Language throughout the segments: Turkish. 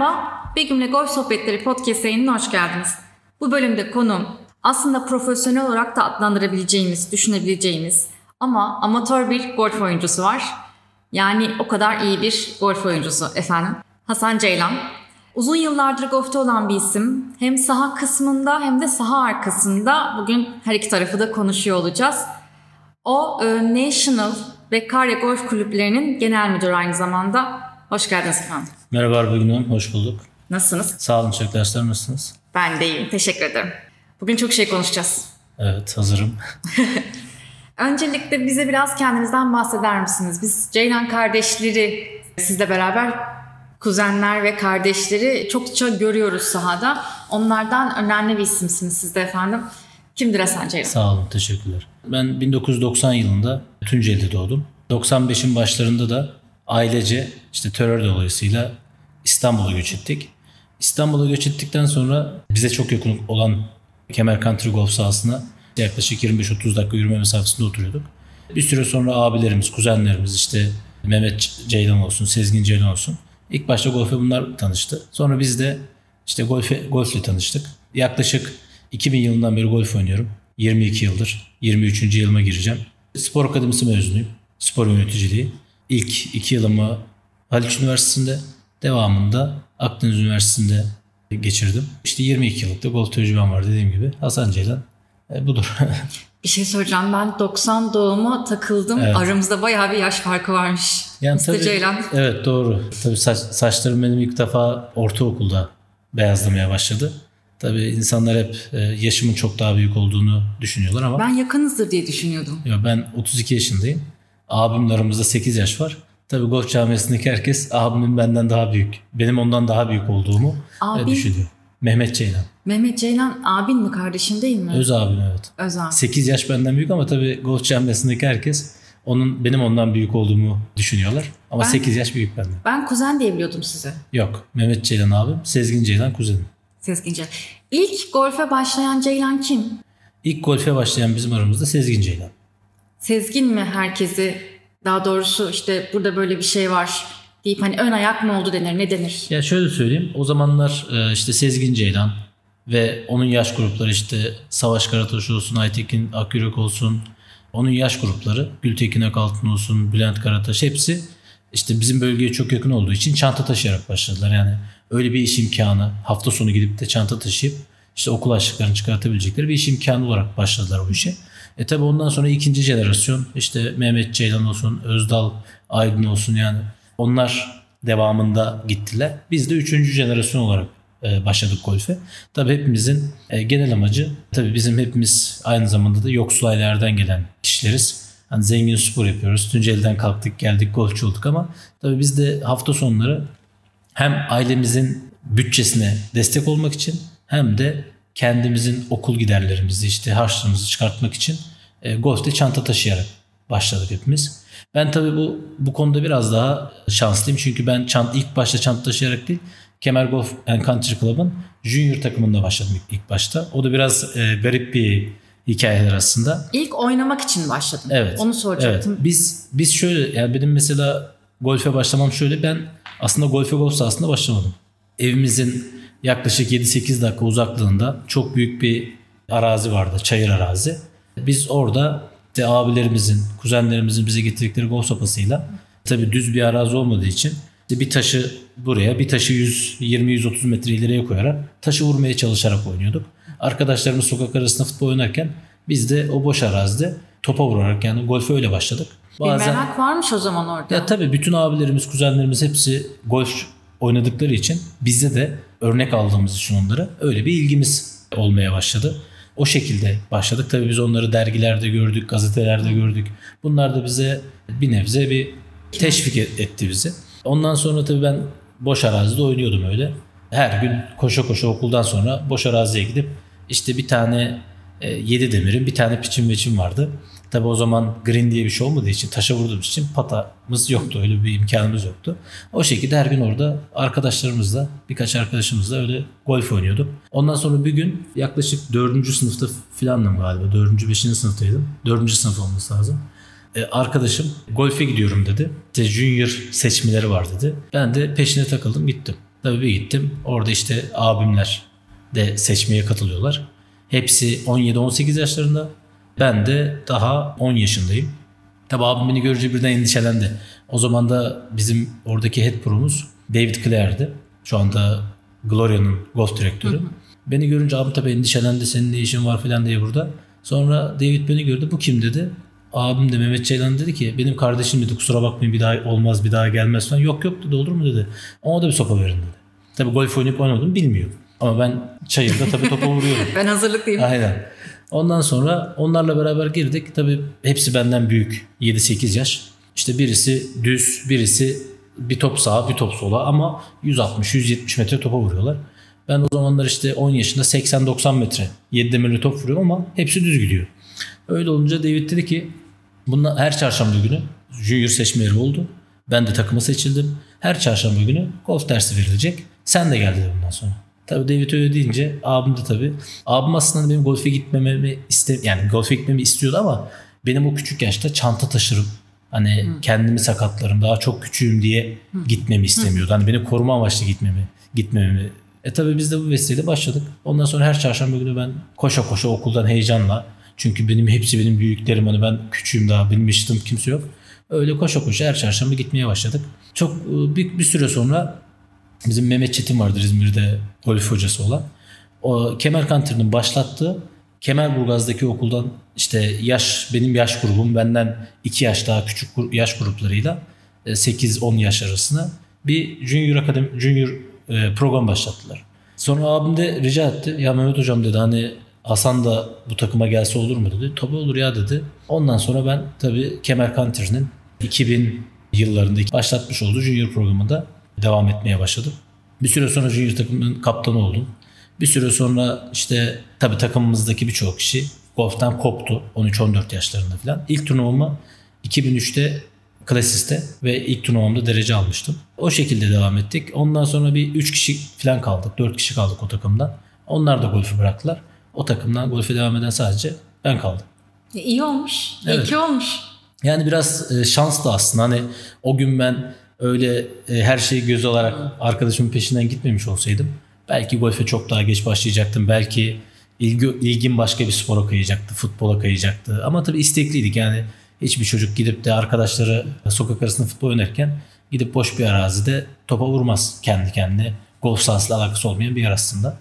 Merhaba, Begüm'le Golf Sohbetleri Podcast yayınına hoş geldiniz. Bu bölümde konum aslında profesyonel olarak da adlandırabileceğimiz, düşünebileceğimiz ama amatör bir golf oyuncusu var. Yani o kadar iyi bir golf oyuncusu efendim. Hasan Ceylan. Uzun yıllardır golfte olan bir isim. Hem saha kısmında hem de saha arkasında bugün her iki tarafı da konuşuyor olacağız. O e, National ve Karya Golf Kulüplerinin genel müdürü aynı zamanda. Hoş geldiniz efendim. Merhaba Arbegün Hanım, hoş bulduk. Nasılsınız? Sağ olun dersler nasılsınız? Ben de iyiyim, teşekkür ederim. Bugün çok şey konuşacağız. Evet, hazırım. Öncelikle bize biraz kendinizden bahseder misiniz? Biz Ceylan kardeşleri sizle beraber kuzenler ve kardeşleri çokça görüyoruz sahada. Onlardan önemli bir isimsiniz siz de efendim. Kimdir Hasan Ceylan? Sağ olun, teşekkürler. Ben 1990 yılında Tunceli'de doğdum. 95'in başlarında da ailece işte terör dolayısıyla İstanbul'a göç ettik. İstanbul'a göç ettikten sonra bize çok yakın olan Kemer Country Golf sahasına yaklaşık 25-30 dakika yürüme mesafesinde oturuyorduk. Bir süre sonra abilerimiz, kuzenlerimiz işte Mehmet Ceylan olsun, Sezgin Ceylan olsun. İlk başta golfe bunlar tanıştı. Sonra biz de işte golfe, golfle tanıştık. Yaklaşık 2000 yılından beri golf oynuyorum. 22 yıldır. 23. yılıma gireceğim. Spor Akademisi mezunuyum. Spor yöneticiliği. İlk iki yılımı Haliç Üniversitesi'nde, devamında Akdeniz Üniversitesi'nde geçirdim. İşte 22 yıllık da golf tecrübem var dediğim gibi. Hasan Ceylan e, budur. bir şey soracağım. Ben 90 doğuma takıldım. Evet. Aramızda bayağı bir yaş farkı varmış. Yani tabii, Ceylan. Evet doğru. Tabii saç, saçlarım benim ilk defa ortaokulda beyazlamaya başladı. Tabii insanlar hep e, yaşımın çok daha büyük olduğunu düşünüyorlar ama. Ben yakınızdır diye düşünüyordum. Ya ben 32 yaşındayım. Abimle aramızda 8 yaş var. Tabii golf camiasındaki herkes abimin benden daha büyük, benim ondan daha büyük olduğumu e, Abi, düşünüyor. Mehmet Ceylan. Mehmet Ceylan abin mi kardeşin değil mi? Öz abim evet. Öz abi. 8 yaş benden büyük ama tabii golf camiasındaki herkes onun benim ondan büyük olduğumu düşünüyorlar. Ama ben, 8 yaş büyük benden. Ben kuzen diye biliyordum size. Yok. Mehmet Ceylan abim, Sezgin Ceylan kuzenim. Sezgin Ceylan. İlk golfe başlayan Ceylan kim? İlk golfe başlayan bizim aramızda Sezgin Ceylan. Sezgin mi herkesi daha doğrusu işte burada böyle bir şey var deyip hani ön ayak mı oldu denir ne denir? Ya şöyle söyleyeyim o zamanlar e, işte Sezgin Ceylan ve onun yaş grupları işte Savaş Karataş olsun, Aytekin Akyürek olsun onun yaş grupları Gültekin Akaltın olsun, Bülent Karataş hepsi işte bizim bölgeye çok yakın olduğu için çanta taşıyarak başladılar. Yani öyle bir iş imkanı hafta sonu gidip de çanta taşıyıp işte okul açlıklarını çıkartabilecekleri bir iş imkanı olarak başladılar bu işe. E tabi ondan sonra ikinci jenerasyon işte Mehmet Ceylan olsun, Özdal Aydın olsun yani onlar devamında gittiler. Biz de üçüncü jenerasyon olarak e, başladık golfe. Tabi hepimizin e, genel amacı tabi bizim hepimiz aynı zamanda da yoksul ailelerden gelen kişileriz. Hani zengin spor yapıyoruz. Tunceli'den kalktık geldik golfçu olduk ama tabi biz de hafta sonları hem ailemizin bütçesine destek olmak için hem de kendimizin okul giderlerimizi işte harçlığımızı çıkartmak için e, golfte çanta taşıyarak başladık hepimiz. Ben tabii bu bu konuda biraz daha şanslıyım çünkü ben çant, ilk başta çanta taşıyarak değil Kemer Golf and Country Club'ın junior takımında başladım ilk, ilk başta. O da biraz e, garip bir hikayeler aslında. İlk oynamak için başladım. Evet. Onu soracaktım. Evet. Biz biz şöyle yani benim mesela golfe başlamam şöyle ben aslında golfe golf sahasında başlamadım. Evimizin yaklaşık 7-8 dakika uzaklığında çok büyük bir arazi vardı. Çayır arazi. Biz orada işte abilerimizin, kuzenlerimizin bize getirdikleri golf sopasıyla tabi düz bir arazi olmadığı için işte bir taşı buraya bir taşı 120-130 metre ileriye koyarak taşı vurmaya çalışarak oynuyorduk. Arkadaşlarımız sokak arasında futbol oynarken biz de o boş arazide topa vurarak yani golfe öyle başladık. Bazen, bir merak varmış o zaman orada. Ya tabii bütün abilerimiz, kuzenlerimiz hepsi golf oynadıkları için bizde de örnek aldığımız için onlara öyle bir ilgimiz olmaya başladı. O şekilde başladık. Tabii biz onları dergilerde gördük, gazetelerde gördük. Bunlar da bize bir nebze bir teşvik etti bizi. Ondan sonra tabii ben boş arazide oynuyordum öyle. Her gün koşa koşa okuldan sonra boş araziye gidip işte bir tane e, yedi demirin bir tane piçim veçim vardı. Tabi o zaman green diye bir şey olmadığı için taşa vurduğumuz için patamız yoktu. Öyle bir imkanımız yoktu. O şekilde her gün orada arkadaşlarımızla birkaç arkadaşımızla öyle golf oynuyorduk. Ondan sonra bir gün yaklaşık 4. sınıfta filandım galiba. 4. 5. sınıftaydım. 4. sınıf olması lazım. Ee, arkadaşım golfe gidiyorum dedi. İşte junior seçmeleri var dedi. Ben de peşine takıldım gittim. Tabii bir gittim. Orada işte abimler de seçmeye katılıyorlar. Hepsi 17-18 yaşlarında. Ben de daha 10 yaşındayım. Tabii abim beni görünce birden endişelendi. O zaman da bizim oradaki head pro'muz David Clare'di. Şu anda Gloria'nın golf direktörü. Hı hı. Beni görünce abim tabii endişelendi. Senin ne işin var falan diye burada. Sonra David beni gördü. Bu kim dedi. Abim de Mehmet Ceylan dedi ki benim kardeşim dedi kusura bakmayın bir daha olmaz bir daha gelmez falan. Yok yok dedi olur mu dedi. Ona da bir sopa verin dedi. Tabii golf oynayıp oynamadım bilmiyor. Ama ben çayırda tabii topa vuruyorum. ben hazırlıklıyım. Aynen. Ondan sonra onlarla beraber girdik. Tabii hepsi benden büyük. 7-8 yaş. İşte birisi düz, birisi bir top sağa, bir top sola ama 160-170 metre topa vuruyorlar. Ben o zamanlar işte 10 yaşında 80-90 metre 7 demirli top vuruyorum ama hepsi düz gidiyor. Öyle olunca David dedi ki bunlar her çarşamba günü junior seçme yeri oldu. Ben de takıma seçildim. Her çarşamba günü golf dersi verilecek. Sen de gel dedi bundan sonra. Tabii David öyle deyince abim de tabii. Abim aslında benim golfe gitmememi iste yani golfe gitmemi istiyordu ama benim o küçük yaşta çanta taşırım. Hani Hı. kendimi sakatlarım daha çok küçüğüm diye Hı. gitmemi istemiyordu. Hı. Hani beni koruma amaçlı gitmemi gitmememi. E tabii biz de bu vesileyle başladık. Ondan sonra her çarşamba günü ben koşa koşa okuldan heyecanla çünkü benim hepsi benim büyüklerim hani ben küçüğüm daha benim eşitim kimse yok. Öyle koşa koşa her çarşamba gitmeye başladık. Çok e, bir, bir süre sonra bizim Mehmet Çetin vardır İzmir'de golf hocası olan. O Kemal Kantır'ın başlattığı Kemerburgaz'daki okuldan işte yaş benim yaş grubum benden 2 yaş daha küçük yaş gruplarıyla 8-10 e, yaş arasında bir Junior Akademi Junior e, program başlattılar. Sonra abim de rica etti. Ya Mehmet hocam dedi hani Hasan da bu takıma gelse olur mu dedi. Tabii olur ya dedi. Ondan sonra ben tabii Kemer Kantir'in 2000 yıllarında başlatmış olduğu Junior programında devam etmeye başladım. Bir süre sonra Junior takımın kaptanı oldum. Bir süre sonra işte tabii takımımızdaki birçok kişi golf'tan koptu 13-14 yaşlarında falan. İlk turnuvamı 2003'te Klasis'te ve ilk turnuvamda derece almıştım. O şekilde devam ettik. Ondan sonra bir 3 kişi falan kaldık. 4 kişi kaldık o takımdan. Onlar da golfü bıraktılar. O takımdan golfe devam eden sadece ben kaldım. E, iyi olmuş. Evet. İyi ki olmuş. Yani biraz e, şanslı aslında. Hani o gün ben öyle e, her şeyi göz alarak arkadaşımın peşinden gitmemiş olsaydım belki golfe çok daha geç başlayacaktım. Belki ilgi, ilgim başka bir spora kayacaktı, futbola kayacaktı. Ama tabii istekliydik yani hiçbir çocuk gidip de arkadaşları sokak arasında futbol oynarken gidip boş bir arazide topa vurmaz kendi kendine. Golf sahasıyla alakası olmayan bir yer aslında.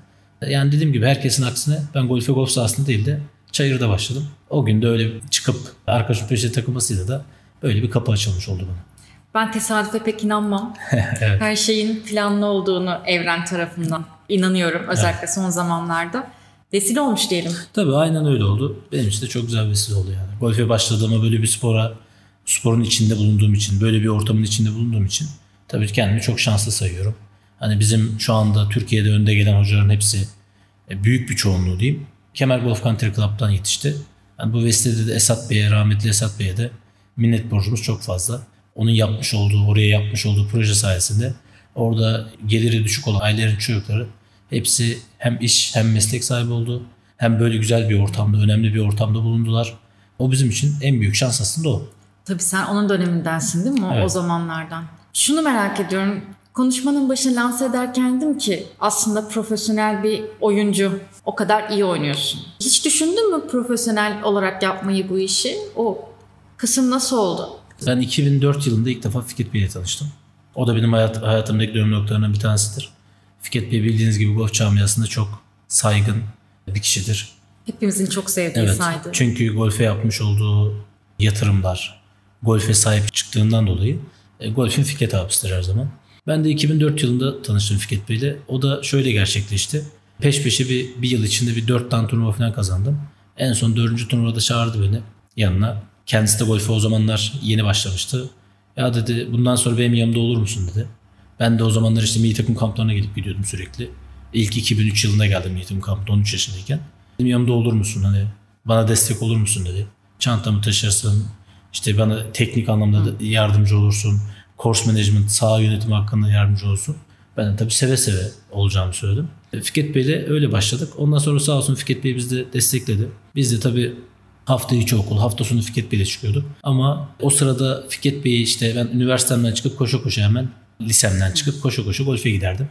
Yani dediğim gibi herkesin aksine ben golfe golf sahasında değil de çayırda başladım. O gün de öyle çıkıp arkadaşım peşine takılmasıyla da böyle bir kapı açılmış oldu bana. Ben tesadüfe pek inanmam. evet. Her şeyin planlı olduğunu evren tarafından inanıyorum. Özellikle evet. son zamanlarda. Vesile olmuş diyelim. Tabii aynen öyle oldu. Benim için de çok güzel bir vesile oldu yani. Golfe başladığıma böyle bir spora, sporun içinde bulunduğum için, böyle bir ortamın içinde bulunduğum için tabii kendimi çok şanslı sayıyorum. Hani bizim şu anda Türkiye'de önde gelen hocaların hepsi e, büyük bir çoğunluğu diyeyim. Kemal Golf Country Club'dan yetişti. Yani bu vesilede de Esat Bey'e, rahmetli Esat Bey'e de minnet borcumuz çok fazla. Onun yapmış olduğu, oraya yapmış olduğu proje sayesinde orada geliri düşük olan ailelerin çocukları hepsi hem iş hem meslek sahibi oldu. Hem böyle güzel bir ortamda, önemli bir ortamda bulundular. O bizim için en büyük şans aslında o. Tabii sen onun dönemindensin değil mi? Evet. O zamanlardan. Şunu merak ediyorum. Konuşmanın başını lanse ederken dedim ki aslında profesyonel bir oyuncu. O kadar iyi oynuyorsun. Hiç düşündün mü profesyonel olarak yapmayı bu işi? O kısım nasıl oldu? Ben 2004 yılında ilk defa Fikret Bey ile tanıştım. O da benim hayat, hayatımdaki dönüm noktalarından bir tanesidir. Fikret Bey bildiğiniz gibi golf camiasında çok saygın bir kişidir. Hepimizin çok sevdiği evet, saydı. Çünkü golfe yapmış olduğu yatırımlar, golfe sahip çıktığından dolayı e, golfün Fikret abisidir her zaman. Ben de 2004 yılında tanıştım Fikret Bey'le. O da şöyle gerçekleşti. Peş peşe bir, bir yıl içinde bir dört tane turnuva falan kazandım. En son dördüncü turnuvada çağırdı beni yanına. Kendisi de golfe o zamanlar yeni başlamıştı. Ya dedi bundan sonra benim yanımda olur musun dedi. Ben de o zamanlar işte milli takım kamplarına gidip gidiyordum sürekli. İlk 2003 yılında geldim milli takım kampına 13 yaşındayken. Benim yanımda olur musun hani bana destek olur musun dedi. Çantamı taşırsın işte bana teknik anlamda yardımcı olursun course management, saha yönetimi hakkında yardımcı olsun. Ben de tabii seve seve olacağımı söyledim. E, Fikret Bey'le öyle başladık. Ondan sonra sağ olsun Fikret Bey bizi de destekledi. Biz de tabii hafta içi okul, hafta sonu Fikret Bey'le çıkıyorduk. Ama o sırada Fikret Bey'i işte ben üniversitemden çıkıp koşa koşa hemen lisemden çıkıp koşu koşu golfe giderdim.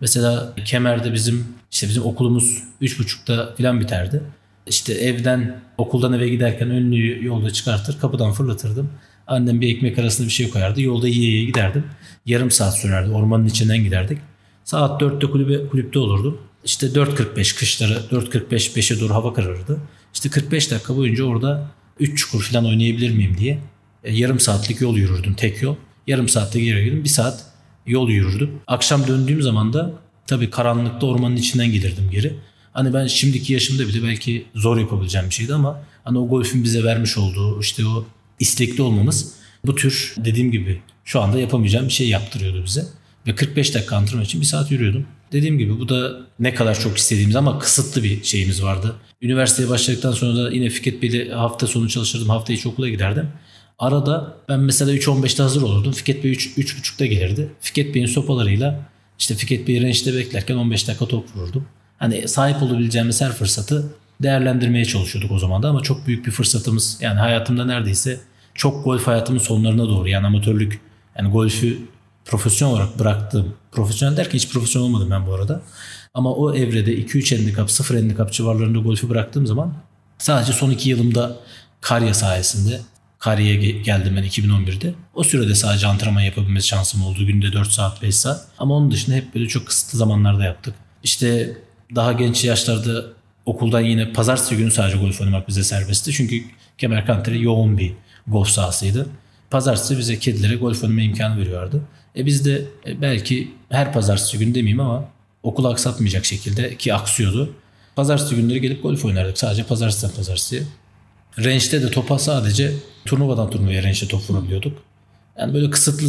Mesela Kemer'de bizim işte bizim okulumuz 3.30'da falan biterdi. İşte evden okuldan eve giderken önlüğü yolda çıkartır kapıdan fırlatırdım. Annem bir ekmek arasında bir şey koyardı. Yolda yiye yiye giderdim. Yarım saat sürerdi. Ormanın içinden giderdik. Saat 4'te kulübe, kulüpte olurdum. İşte 4.45 kışları 4.45 5'e doğru hava kararırdı. İşte 45 dakika boyunca orada 3 çukur falan oynayabilir miyim diye e, yarım saatlik yol yürürdüm tek yol. Yarım saatte geri gelirdim. Bir saat yol yürürdüm. Akşam döndüğüm zaman da tabii karanlıkta ormanın içinden gelirdim geri. Hani ben şimdiki yaşımda bile belki zor yapabileceğim bir şeydi ama hani o golfün bize vermiş olduğu işte o istekli olmamız bu tür dediğim gibi şu anda yapamayacağım bir şey yaptırıyordu bize. Ve 45 dakika antrenman için bir saat yürüyordum. Dediğim gibi bu da ne kadar çok istediğimiz ama kısıtlı bir şeyimiz vardı. Üniversiteye başladıktan sonra da yine Fikret Bey'le hafta sonu çalışırdım. Hafta içi okula giderdim. Arada ben mesela 3.15'te hazır olurdum. Fikret Bey 3, 3.30'da gelirdi. Fikret Bey'in sopalarıyla işte Fikret Bey'i range'de beklerken 15 dakika top vururdum. Hani sahip olabileceğimiz her fırsatı değerlendirmeye çalışıyorduk o zaman da ama çok büyük bir fırsatımız yani hayatımda neredeyse çok golf hayatımın sonlarına doğru yani amatörlük yani golfü profesyonel olarak bıraktım. Profesyonel derken hiç profesyonel olmadım ben bu arada. Ama o evrede 2-3 handikap, 0 handikap civarlarında golfü bıraktığım zaman sadece son 2 yılımda Karya sayesinde Karya'ya geldim ben 2011'de. O sürede sadece antrenman yapabilme şansım oldu. Günde 4 saat 5 saat. Ama onun dışında hep böyle çok kısıtlı zamanlarda yaptık. İşte daha genç yaşlarda okuldan yine pazartesi günü sadece golf oynamak bize serbestti. Çünkü Kemer Country yoğun bir golf sahasıydı. Pazartesi bize kedilere golf oynama imkanı veriyordu. E biz de e, belki her pazartesi günü demeyeyim ama okulu aksatmayacak şekilde ki aksıyordu. Pazartesi günleri gelip golf oynardık. Sadece pazartesiden pazartesiye. Range'de de topa sadece turnuvadan turnuvaya range'de top vurabiliyorduk. Yani böyle kısıtlı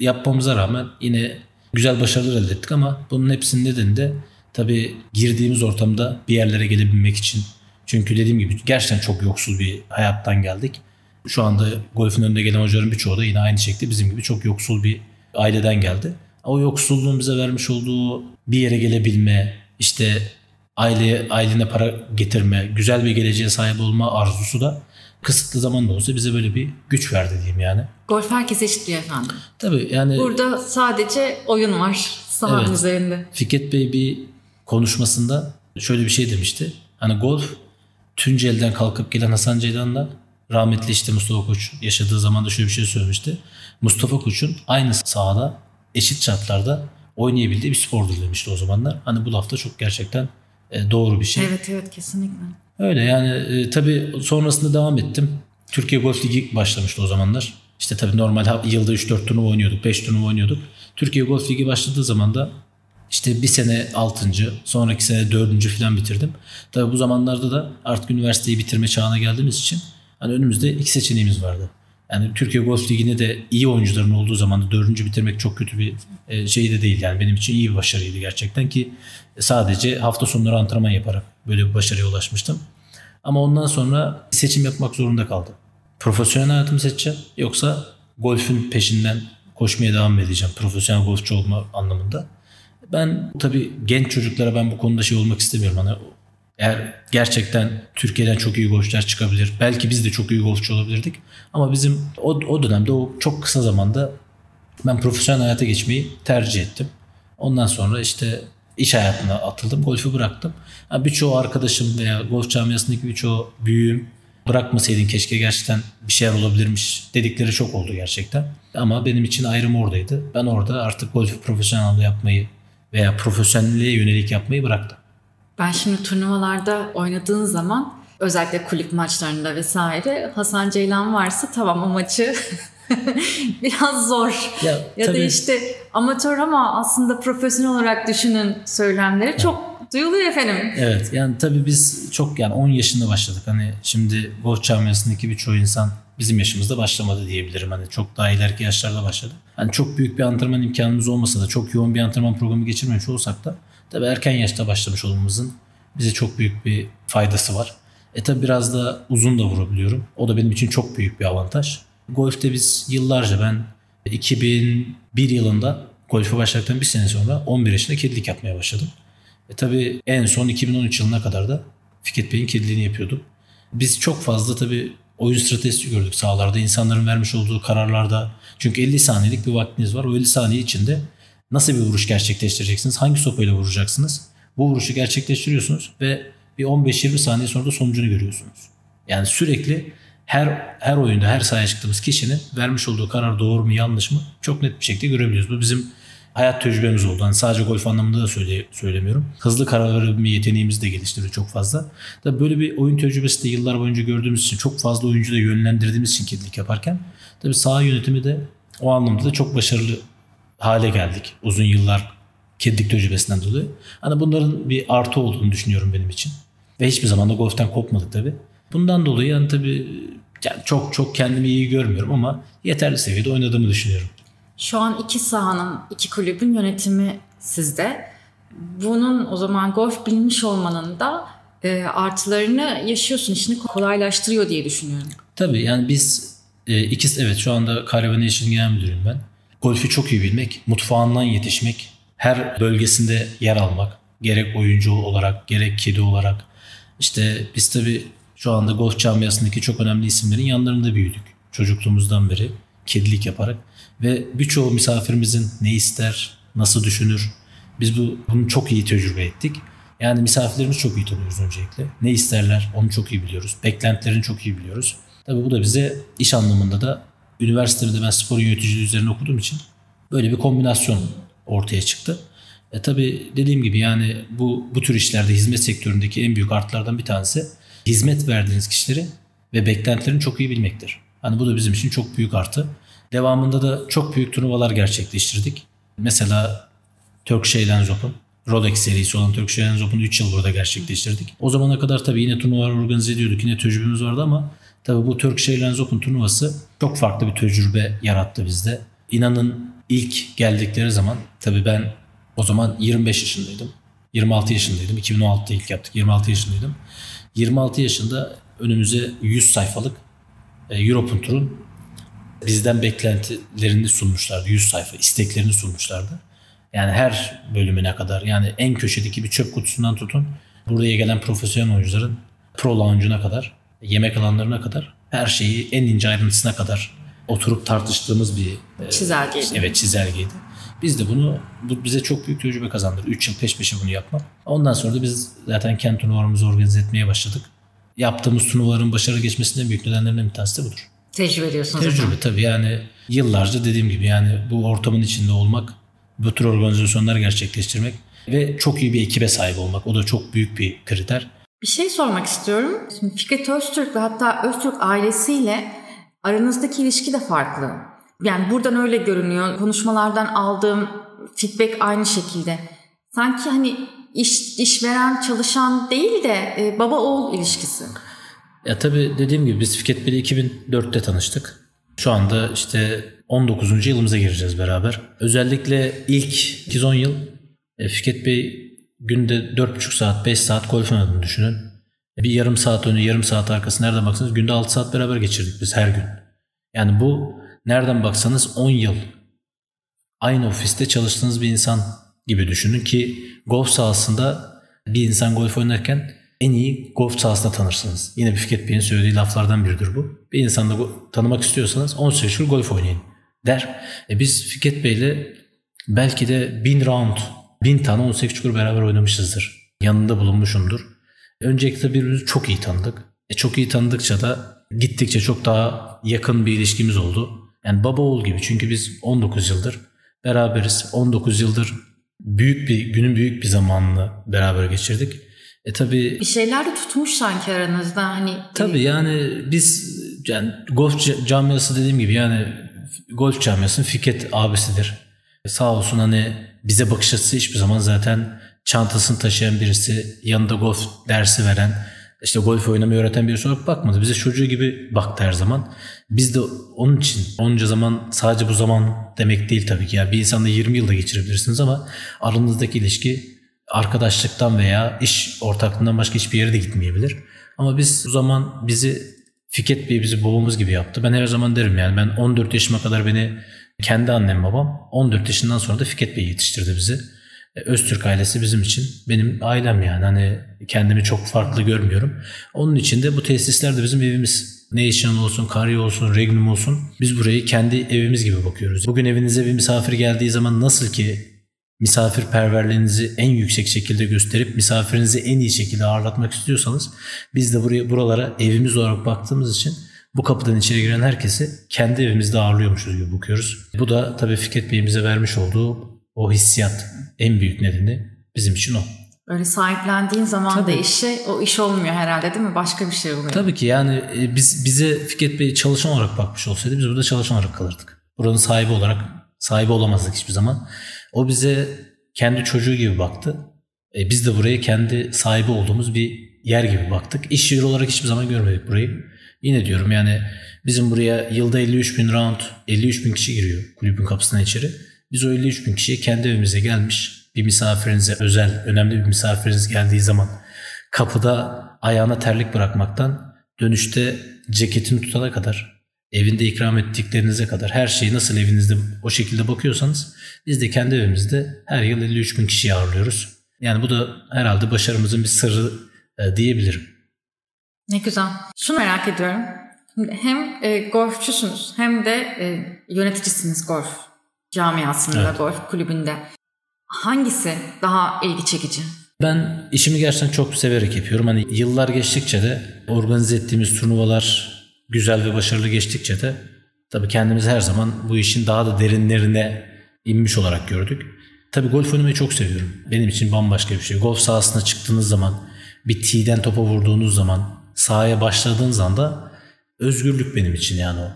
yapmamıza rağmen yine güzel başarılar elde ettik ama bunun hepsinin nedeni de tabii girdiğimiz ortamda bir yerlere gelebilmek için. Çünkü dediğim gibi gerçekten çok yoksul bir hayattan geldik. Şu anda golfün önünde gelen hocaların birçoğu da yine aynı şekilde bizim gibi çok yoksul bir aileden geldi. O yoksulluğun bize vermiş olduğu bir yere gelebilme, işte aile ailene para getirme, güzel bir geleceğe sahip olma arzusu da kısıtlı zamanda olsa bize böyle bir güç verdi diyeyim yani. Golf herkes eşitliyor efendim. Tabii yani. Burada sadece oyun var sahanın evet, üzerinde. Fikret Bey bir konuşmasında şöyle bir şey demişti. Hani golf Tunceli'den kalkıp gelen Hasan Ceylan'la rahmetli işte Mustafa Koç yaşadığı zaman da şöyle bir şey söylemişti. Mustafa Koç'un aynı sahada eşit şartlarda oynayabildiği bir spordur demişti o zamanlar. Hani bu lafta çok gerçekten e, doğru bir şey. Evet evet kesinlikle. Öyle yani e, tabii sonrasında devam ettim. Türkiye Golf Ligi başlamıştı o zamanlar. İşte tabii normal yılda 3-4 turnuva oynuyorduk, 5 turnuva oynuyorduk. Türkiye Golf Ligi başladığı zaman da işte bir sene 6. sonraki sene 4. falan bitirdim. Tabii bu zamanlarda da artık üniversiteyi bitirme çağına geldiğimiz için hani önümüzde iki seçeneğimiz vardı. Yani Türkiye Golf Ligi'ne de iyi oyuncuların olduğu zaman da dördüncü bitirmek çok kötü bir e, şey de değil. Yani benim için iyi bir başarıydı gerçekten ki sadece hafta sonları antrenman yaparak böyle bir başarıya ulaşmıştım. Ama ondan sonra seçim yapmak zorunda kaldım. Profesyonel hayatımı seçeceğim yoksa golfün peşinden koşmaya devam edeceğim. Profesyonel golfçu olma anlamında. Ben tabii genç çocuklara ben bu konuda şey olmak istemiyorum. Hani eğer gerçekten Türkiye'den çok iyi golfçüler çıkabilir. Belki biz de çok iyi golfçu olabilirdik. Ama bizim o, o dönemde o çok kısa zamanda ben profesyonel hayata geçmeyi tercih ettim. Ondan sonra işte iş hayatına atıldım. Golfü bıraktım. Yani birçoğu arkadaşım veya golf camiasındaki birçoğu büyüğüm bırakmasaydın keşke gerçekten bir şeyler olabilirmiş dedikleri çok oldu gerçekten. Ama benim için ayrım oradaydı. Ben orada artık golfü profesyonel yapmayı veya profesyonelliğe yönelik yapmayı bıraktım. Ben şimdi turnuvalarda oynadığın zaman özellikle kulüp maçlarında vesaire Hasan Ceylan varsa tamam o maçı biraz zor. Ya, ya tabii. da işte amatör ama aslında profesyonel olarak düşünün söylemleri çok duyuluyor efendim. Evet yani tabii biz çok yani 10 yaşında başladık. Hani şimdi golf camiasındaki birçoğu insan bizim yaşımızda başlamadı diyebilirim. Hani çok daha ileriki yaşlarda başladı. Hani çok büyük bir antrenman imkanımız olmasa da çok yoğun bir antrenman programı geçirmemiş olsak da tabii erken yaşta başlamış olmamızın bize çok büyük bir faydası var. E tabi biraz da uzun da vurabiliyorum. O da benim için çok büyük bir avantaj. Golf'te biz yıllarca ben 2001 yılında golfe başladıktan bir sene sonra 11 yaşında kedilik yapmaya başladım. E tabi en son 2013 yılına kadar da Fikret Bey'in kediliğini yapıyordum. Biz çok fazla tabi oyun stratejisi gördük sahalarda. insanların vermiş olduğu kararlarda. Çünkü 50 saniyelik bir vaktiniz var. O 50 saniye içinde nasıl bir vuruş gerçekleştireceksiniz? Hangi sopayla vuracaksınız? Bu vuruşu gerçekleştiriyorsunuz ve bir 15-20 saniye sonra da sonucunu görüyorsunuz. Yani sürekli her her oyunda her sahaya çıktığımız kişinin vermiş olduğu karar doğru mu yanlış mı çok net bir şekilde görebiliyoruz. Bu bizim hayat tecrübemiz oldu. Hani sadece golf anlamında da söyle, söylemiyorum. Hızlı karar verme yeteneğimizi de geliştirdi çok fazla. Tabii böyle bir oyun tecrübesi de yıllar boyunca gördüğümüz için çok fazla oyuncu da yönlendirdiğimiz için kedilik yaparken tabii saha yönetimi de o anlamda da çok başarılı hale geldik uzun yıllar kedilik tecrübesinden dolayı. Hani bunların bir artı olduğunu düşünüyorum benim için. Ve hiçbir zaman da golften kopmadık tabii. Bundan dolayı yani tabii yani çok çok kendimi iyi görmüyorum ama yeterli seviyede oynadığımı düşünüyorum. Şu an iki sahanın, iki kulübün yönetimi sizde. Bunun o zaman golf bilmiş olmanın da e, artılarını yaşıyorsun, işini kolaylaştırıyor diye düşünüyorum. Tabii yani biz e, ikisi evet şu anda Caravan Nation Genel Müdürüyüm ben. Golfü çok iyi bilmek, mutfağından yetişmek, her bölgesinde yer almak. Gerek oyuncu olarak, gerek kedi olarak. İşte biz tabii şu anda golf camiasındaki çok önemli isimlerin yanlarında büyüdük. Çocukluğumuzdan beri kedilik yaparak. Ve birçoğu misafirimizin ne ister, nasıl düşünür. Biz bu, bunu çok iyi tecrübe ettik. Yani misafirlerimizi çok iyi tanıyoruz öncelikle. Ne isterler onu çok iyi biliyoruz. Beklentilerini çok iyi biliyoruz. Tabii bu da bize iş anlamında da üniversitede ben spor yöneticiliği üzerine okuduğum için böyle bir kombinasyon ortaya çıktı. E tabii dediğim gibi yani bu bu tür işlerde hizmet sektöründeki en büyük artlardan bir tanesi hizmet verdiğiniz kişileri ve beklentilerini çok iyi bilmektir. Hani bu da bizim için çok büyük artı. Devamında da çok büyük turnuvalar gerçekleştirdik. Mesela Turkish Airlines Open, Rolex serisi olan Turkish Airlines Open'ı 3 yıl burada gerçekleştirdik. O zamana kadar tabii yine turnuvalar organize ediyorduk. Yine tecrübemiz vardı ama tabii bu Turkish Airlines Open turnuvası çok farklı bir tecrübe yarattı bizde. İnanın ilk geldikleri zaman tabii ben o zaman 25 yaşındaydım. 26 yaşındaydım. 2016'da ilk yaptık. 26 yaşındaydım. 26 yaşında önümüze 100 sayfalık e, Europe'un turun bizden beklentilerini sunmuşlardı. 100 sayfa isteklerini sunmuşlardı. Yani her bölümüne kadar yani en köşedeki bir çöp kutusundan tutun buraya gelen profesyonel oyuncuların pro lounge'una kadar yemek alanlarına kadar her şeyi en ince ayrıntısına kadar oturup tartıştığımız bir e, çizelgeydi. Evet çizelgeydi. Biz de bunu bu bize çok büyük tecrübe kazandırdı. 3 yıl peş peşe bunu yapmak. Ondan sonra da biz zaten kent turnuvalarımızı organize etmeye başladık. Yaptığımız turnuvaların başarılı geçmesinin büyük nedenlerinden bir tanesi de budur. Tecrübe ediyorsunuz. Tecrübe zaten. tabii yani yıllarca dediğim gibi yani bu ortamın içinde olmak, bu tür organizasyonlar gerçekleştirmek ve çok iyi bir ekibe sahip olmak. O da çok büyük bir kriter. Bir şey sormak istiyorum. Şimdi Fikret Öztürk ve hatta Öztürk ailesiyle aranızdaki ilişki de farklı. Yani buradan öyle görünüyor. Konuşmalardan aldığım feedback aynı şekilde. Sanki hani iş işveren çalışan değil de e, baba oğul ilişkisi. Ya tabii dediğim gibi biz Fikret Bey'le 2004'te tanıştık. Şu anda işte 19. yılımıza gireceğiz beraber. Özellikle ilk 2-10 yıl e, Fikret Bey günde 4,5 saat 5 saat golf oynadığını düşünün. Bir yarım saat önü yarım saat arkası nereden baksanız günde 6 saat beraber geçirdik biz her gün. Yani bu nereden baksanız 10 yıl aynı ofiste çalıştığınız bir insan gibi düşünün ki golf sahasında bir insan golf oynarken en iyi golf sahasında tanırsınız. Yine bir Fikret Bey'in söylediği laflardan biridir bu. Bir insanı da tanımak istiyorsanız 18 tur golf oynayın der. E biz Fikret Bey'le belki de bin round, bin tane 18 çukur beraber oynamışızdır. Yanında bulunmuşumdur. Öncelikle birbirimizi çok iyi tanıdık. E çok iyi tanıdıkça da gittikçe çok daha yakın bir ilişkimiz oldu. Yani baba oğul gibi çünkü biz 19 yıldır beraberiz. 19 yıldır büyük bir günün büyük bir zamanını beraber geçirdik. E tabi bir şeyler de tutmuş sanki aranızda hani. Tabi yani biz yani golf camiası dediğim gibi yani golf camiasının Fikret abisidir. Sağ olsun hani bize bakış açısı hiçbir zaman zaten çantasını taşıyan birisi, yanında golf dersi veren, işte golf oynamayı öğreten birisi olarak bakmadı. Bize çocuğu gibi baktı her zaman. Biz de onun için onca zaman sadece bu zaman demek değil tabii ki. Yani bir insanla 20 yılda geçirebilirsiniz ama aranızdaki ilişki arkadaşlıktan veya iş ortaklığından başka hiçbir yere de gitmeyebilir. Ama biz o zaman bizi Fikret Bey bizi babamız gibi yaptı. Ben her zaman derim yani ben 14 yaşıma kadar beni kendi annem babam 14 yaşından sonra da Fikret Bey yetiştirdi bizi. E, Öztürk ailesi bizim için benim ailem yani hani kendimi çok farklı görmüyorum. Onun için de bu tesisler de bizim evimiz. Nation olsun, Kari olsun, Regnum olsun biz burayı kendi evimiz gibi bakıyoruz. Bugün evinize bir misafir geldiği zaman nasıl ki misafirperverliğinizi en yüksek şekilde gösterip misafirinizi en iyi şekilde ağırlatmak istiyorsanız biz de buraya buralara evimiz olarak baktığımız için bu kapıdan içeri giren herkesi kendi evimizde ağırlıyormuşuz gibi bakıyoruz. Bu da tabii Fikret Bey'in bize vermiş olduğu o hissiyat en büyük nedeni bizim için o. Öyle sahiplendiğin zaman Tabii. da işe o iş olmuyor herhalde değil mi? Başka bir şey oluyor. Tabii ki yani e, biz bize Fikret Bey çalışan olarak bakmış olsaydı biz burada çalışan olarak kalırdık. Buranın sahibi olarak sahibi olamazdık hiçbir zaman. O bize kendi çocuğu gibi baktı. E, biz de buraya kendi sahibi olduğumuz bir yer gibi baktık. İş yeri olarak hiçbir zaman görmedik burayı. Yine diyorum yani bizim buraya yılda 53 bin round, 53 bin kişi giriyor kulübün kapısından içeri. Biz o 53 bin kişiye kendi evimize gelmiş bir misafirinize özel, önemli bir misafiriniz geldiği zaman kapıda ayağına terlik bırakmaktan dönüşte ceketini tutana kadar evinde ikram ettiklerinize kadar her şeyi nasıl evinizde o şekilde bakıyorsanız biz de kendi evimizde her yıl 53 bin kişiyi ağırlıyoruz. Yani bu da herhalde başarımızın bir sırrı e, diyebilirim. Ne güzel. Şunu merak ediyorum. Hem e, golfçusunuz hem de e, yöneticisiniz golf camiasında, Evet. golf kulübünde. Hangisi daha ilgi çekici? Ben işimi gerçekten çok severek yapıyorum. Hani yıllar geçtikçe de organize ettiğimiz turnuvalar güzel ve başarılı geçtikçe de tabii kendimizi her zaman bu işin daha da derinlerine inmiş olarak gördük. Tabii golf oynamayı çok seviyorum. Benim için bambaşka bir şey. Golf sahasına çıktığınız zaman bir tee'den topa vurduğunuz zaman sahaya başladığınız anda özgürlük benim için yani o.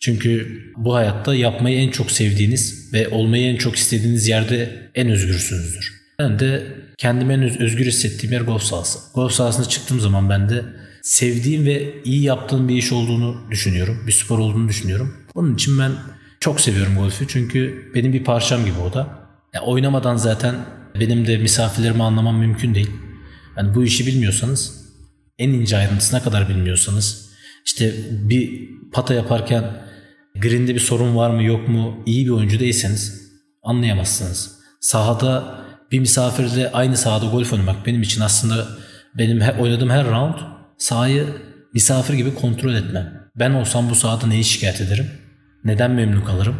Çünkü bu hayatta yapmayı en çok sevdiğiniz ve olmayı en çok istediğiniz yerde en özgürsünüzdür. Ben de kendimi en öz- özgür hissettiğim yer golf sahası. Golf sahasına çıktığım zaman ben de sevdiğim ve iyi yaptığım bir iş olduğunu düşünüyorum. Bir spor olduğunu düşünüyorum. Onun için ben çok seviyorum golfü çünkü benim bir parçam gibi o da. Ya oynamadan zaten benim de misafirlerimi anlamam mümkün değil. Yani bu işi bilmiyorsanız en ince ayrıntısına kadar bilmiyorsanız işte bir pata yaparken green'de bir sorun var mı yok mu iyi bir oyuncu değilseniz anlayamazsınız. Sahada bir misafirle aynı sahada golf oynamak benim için aslında benim he- oynadığım her round sahayı misafir gibi kontrol etmem. Ben olsam bu sahada neyi şikayet ederim? Neden memnun kalırım?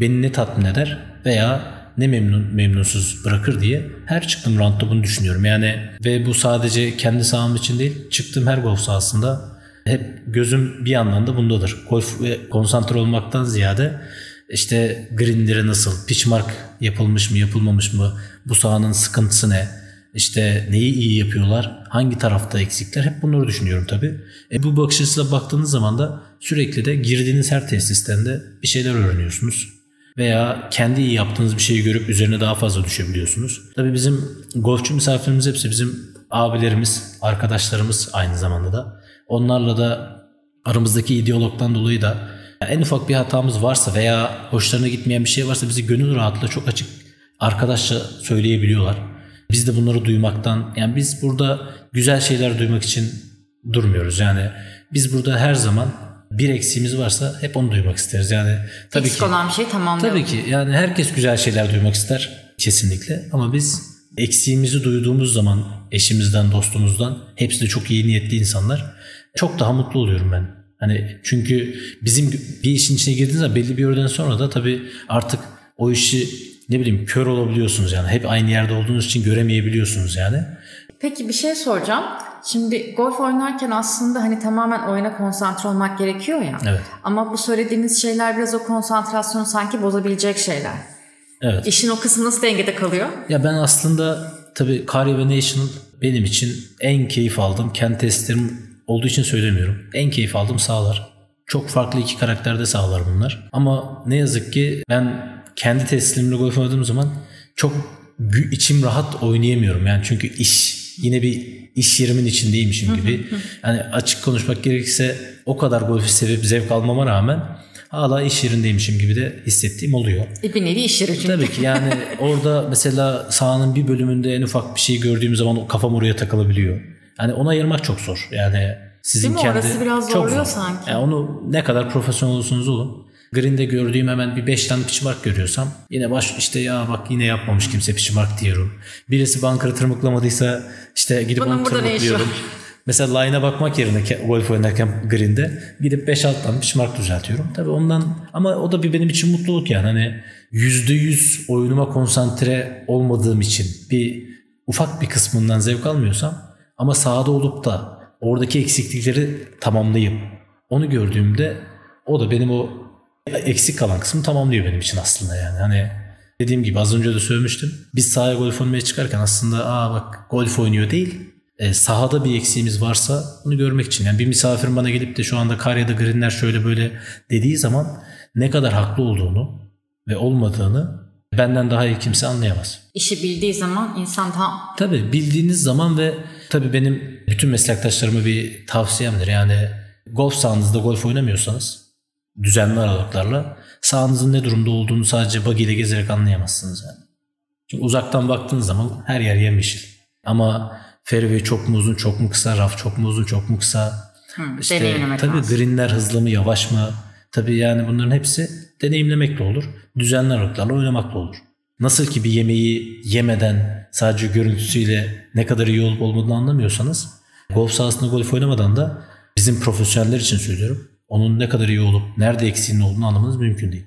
Beni ne tatmin eder veya ne memnun memnunsuz bırakır diye her çıktığım roundda bunu düşünüyorum. Yani ve bu sadece kendi saham için değil, çıktığım her golf sahasında hep gözüm bir yandan da bundadır. Golf ve konsantre olmaktan ziyade işte greenlere nasıl, pitch mark yapılmış mı, yapılmamış mı, bu sahanın sıkıntısı ne, işte neyi iyi yapıyorlar, hangi tarafta eksikler hep bunları düşünüyorum tabii. E bu bakış açısıyla baktığınız zaman da sürekli de girdiğiniz her tesisten de bir şeyler öğreniyorsunuz veya kendi iyi yaptığınız bir şeyi görüp üzerine daha fazla düşebiliyorsunuz. Tabii bizim golfçü misafirimiz hepsi bizim abilerimiz, arkadaşlarımız aynı zamanda da. Onlarla da aramızdaki ideologdan dolayı da en ufak bir hatamız varsa veya hoşlarına gitmeyen bir şey varsa bizi gönül rahatlığıyla çok açık arkadaşça söyleyebiliyorlar. Biz de bunları duymaktan yani biz burada güzel şeyler duymak için durmuyoruz. Yani biz burada her zaman bir eksiğimiz varsa hep onu duymak isteriz. Yani tabii Eksik ki olan bir şey tamamlıyor. Tabii ki yani herkes güzel şeyler duymak ister kesinlikle ama biz eksiğimizi duyduğumuz zaman eşimizden, dostumuzdan hepsi de çok iyi niyetli insanlar. Çok daha mutlu oluyorum ben. Hani çünkü bizim bir işin içine girdiğiniz zaman belli bir yerden sonra da tabii artık o işi ne bileyim kör olabiliyorsunuz yani. Hep aynı yerde olduğunuz için göremeyebiliyorsunuz yani. Peki bir şey soracağım. Şimdi golf oynarken aslında hani tamamen oyuna konsantre olmak gerekiyor ya. Evet. Ama bu söylediğiniz şeyler biraz o konsantrasyonu sanki bozabilecek şeyler. Evet. İşin o kısmı nasıl dengede kalıyor? Ya ben aslında tabii Kari ve National benim için en keyif aldığım kendi testlerim olduğu için söylemiyorum. En keyif aldığım sahalar. Çok farklı iki karakterde sahalar bunlar. Ama ne yazık ki ben kendi testlerimle golf oynadığım zaman çok içim rahat oynayamıyorum. Yani çünkü iş yine bir iş yerimin içindeymişim gibi. Yani açık konuşmak gerekirse o kadar golfü sevip zevk almama rağmen hala iş yerindeymişim gibi de hissettiğim oluyor. E, bir nevi iş yeri çünkü. Tabii ki yani orada mesela sahanın bir bölümünde en ufak bir şey gördüğüm zaman kafam oraya takılabiliyor. Yani onu ayırmak çok zor. Yani sizin Değil mi? kendi Orası biraz çok zorluyor zor. sanki. Yani onu ne kadar profesyonel olursunuz olun. Green'de gördüğüm hemen bir 5 tane pitch mark görüyorsam yine baş işte ya bak yine yapmamış kimse pitch mark diyorum. Birisi bunker'ı tırmıklamadıysa işte gidip Bunun onu tırmıklıyorum. Mesela line'a bakmak yerine golf oynarken green'de gidip 5-6 tane benchmark düzeltiyorum. Tabii ondan ama o da bir benim için mutluluk yani. Hani %100 oyunuma konsantre olmadığım için bir ufak bir kısmından zevk almıyorsam ama sahada olup da oradaki eksiklikleri tamamlayıp onu gördüğümde o da benim o eksik kalan kısmı tamamlıyor benim için aslında yani. Hani dediğim gibi az önce de söylemiştim. Biz sahaya golf oynamaya çıkarken aslında aa bak golf oynuyor değil e, sahada bir eksiğimiz varsa bunu görmek için. Yani bir misafirin bana gelip de şu anda kar ya da greenler şöyle böyle dediği zaman ne kadar haklı olduğunu ve olmadığını benden daha iyi kimse anlayamaz. İşi bildiği zaman insan daha... Tabii bildiğiniz zaman ve tabii benim bütün meslektaşlarıma bir tavsiyemdir. Yani golf sahanızda golf oynamıyorsanız düzenli aralıklarla sahanızın ne durumda olduğunu sadece buggy ile gezerek anlayamazsınız yani. Çünkü uzaktan baktığınız zaman her yer yemyeşil. Ama fairway çok mu uzun, çok mu kısa, raf çok mu uzun, çok mu kısa. Hmm, işte, tabii lazım. greenler hızlı mı, yavaş mı? Tabii yani bunların hepsi deneyimlemekle olur. Düzenli aralıklarla oynamakla olur. Nasıl ki bir yemeği yemeden sadece görüntüsüyle ne kadar iyi olup olmadığını anlamıyorsanız golf sahasında golf oynamadan da bizim profesyoneller için söylüyorum. Onun ne kadar iyi olup nerede eksiğinin olduğunu anlamanız mümkün değil.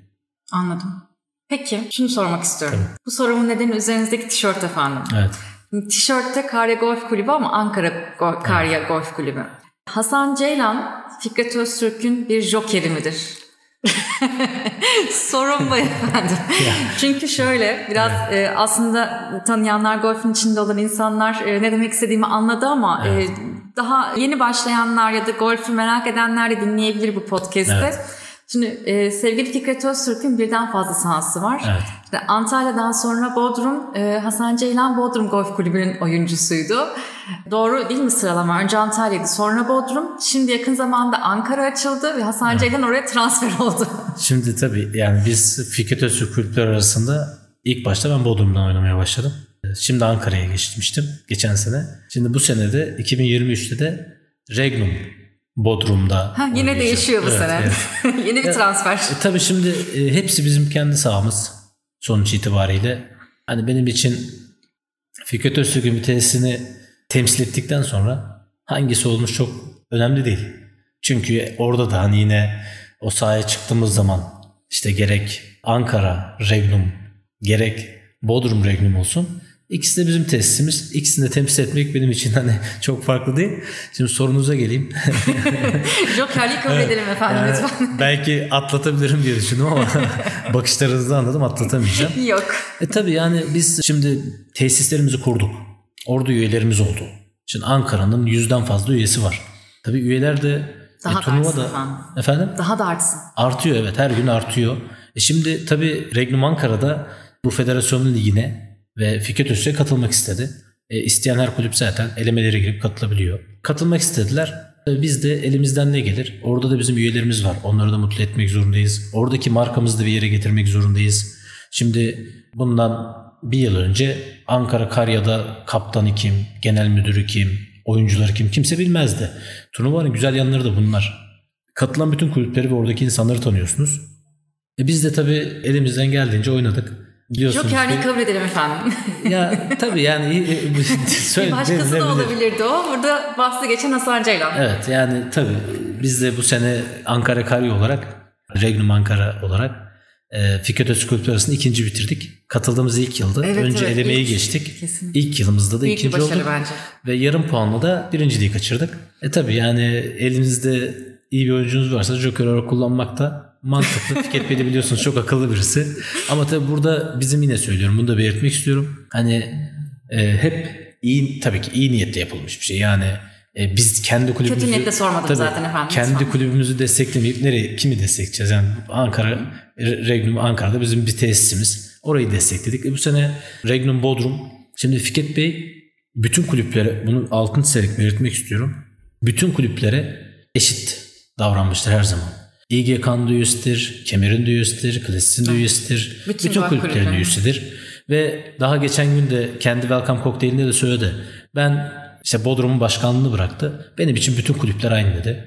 Anladım. Peki şunu sormak istiyorum. Tabii. Bu sorumun nedeni üzerinizdeki tişört efendim. Evet. Tişörtte Karya Golf Kulübü ama Ankara Go- Karya evet. Golf Kulübü. Hasan Ceylan Fikret Öztürk'ün bir jokeri midir? Sorun bu efendim. Çünkü şöyle biraz evet. e, aslında tanıyanlar golfün içinde olan insanlar e, ne demek istediğimi anladı ama e, evet. e, daha yeni başlayanlar ya da golfü merak edenler de dinleyebilir bu podcast'te. Evet. Şimdi e, sevgili Fikret Öztürk'ün birden fazla sahası var. Evet. İşte Antalya'dan sonra Bodrum, e, Hasan Ceylan Bodrum Golf Kulübü'nün oyuncusuydu. Doğru değil mi sıralama? Önce Antalya'ydı, sonra Bodrum. Şimdi yakın zamanda Ankara açıldı ve Hasan evet. Ceylan oraya transfer oldu. Şimdi tabii yani biz Fikret Öztürk kulüpler arasında ilk başta ben Bodrum'dan oynamaya başladım. Şimdi Ankara'ya geçmiştim geçen sene. Şimdi bu sene de 2023'te de Regnum Bodrum'da. Ha, yine değişiyor bu evet, sene. Evet. Yeni bir transfer. E, tabii şimdi e, hepsi bizim kendi sahamız sonuç itibariyle. Hani benim için Fikret Öztürk'ün bir tesisini temsil ettikten sonra hangisi olmuş çok önemli değil. Çünkü orada da hani yine o sahaya çıktığımız zaman işte gerek Ankara Regnum gerek Bodrum Regnum olsun İkisi de bizim tesisimiz. İkisini de temsil etmek benim için hani çok farklı değil. Şimdi sorunuza geleyim. Jokerliği kabul edelim efendim yani lütfen. Belki atlatabilirim diye düşündüm ama bakışlarınızı anladım atlatamayacağım. Yok. E tabii yani biz şimdi tesislerimizi kurduk. Orada üyelerimiz oldu. Şimdi Ankara'nın yüzden fazla üyesi var. Tabii üyeler de daha e, turnuva da efendim. efendim daha da artsın. Artıyor evet her gün artıyor. E şimdi tabii Regnum Ankara'da bu federasyonun ligine ve Fikret Özçe katılmak istedi. E, isteyen her kulüp zaten elemelere girip katılabiliyor. Katılmak istediler. E, biz de elimizden ne gelir? Orada da bizim üyelerimiz var. Onları da mutlu etmek zorundayız. Oradaki markamızı da bir yere getirmek zorundayız. Şimdi bundan bir yıl önce Ankara Karya'da kaptanı kim, genel müdürü kim, oyuncuları kim kimse bilmezdi. Turnuvanın güzel yanları da bunlar. Katılan bütün kulüpleri ve oradaki insanları tanıyorsunuz. E biz de tabii elimizden geldiğince oynadık. Biliyorsunuz Jokerliği kabul edelim efendim. ya tabii yani söyle, Başkası da olabilirdi o. Burada bahsi geçen Hasan Ceylan. Evet yani tabii biz de bu sene Ankara Karyo olarak Regnum Ankara olarak e, Fikret Özkulüp arasında ikinci bitirdik. Katıldığımız ilk yılda. Evet, Önce evet, elemeyi ilk, geçtik. Kesinlikle. İlk yılımızda da Büyük ikinci olduk. Bence. Ve yarım puanla da birinciliği kaçırdık. E tabii yani elinizde iyi bir oyuncunuz varsa Joker olarak kullanmak da mantıklı. De biliyorsunuz çok akıllı birisi. Ama tabii burada bizim yine söylüyorum. Bunu da belirtmek istiyorum. Hani e, hep iyi tabii ki iyi niyetle yapılmış bir şey. Yani e, biz kendi kulübümüzü... Kötü niyetle sormadım tabii, zaten efendim. Kendi lütfen. kulübümüzü desteklemeyip nereye kimi destekleyeceğiz? Yani Ankara, Regnum Ankara'da bizim bir tesisimiz. Orayı destekledik. E, bu sene Regnum Bodrum. Şimdi Fikret Bey bütün kulüplere bunu altın çizerek belirtmek istiyorum. Bütün kulüplere eşit davranmıştır her zaman. İGK'nın da üyesidir, Kemer'in de üyesidir, Klasis'in de üyesidir. Bütün, Bütün kulüplerin kulüpler. üyesidir. Ve daha geçen gün de kendi Welcome Cocktail'inde de söyledi. Ben işte Bodrum'un başkanlığını bıraktı. Benim için bütün kulüpler aynı dedi.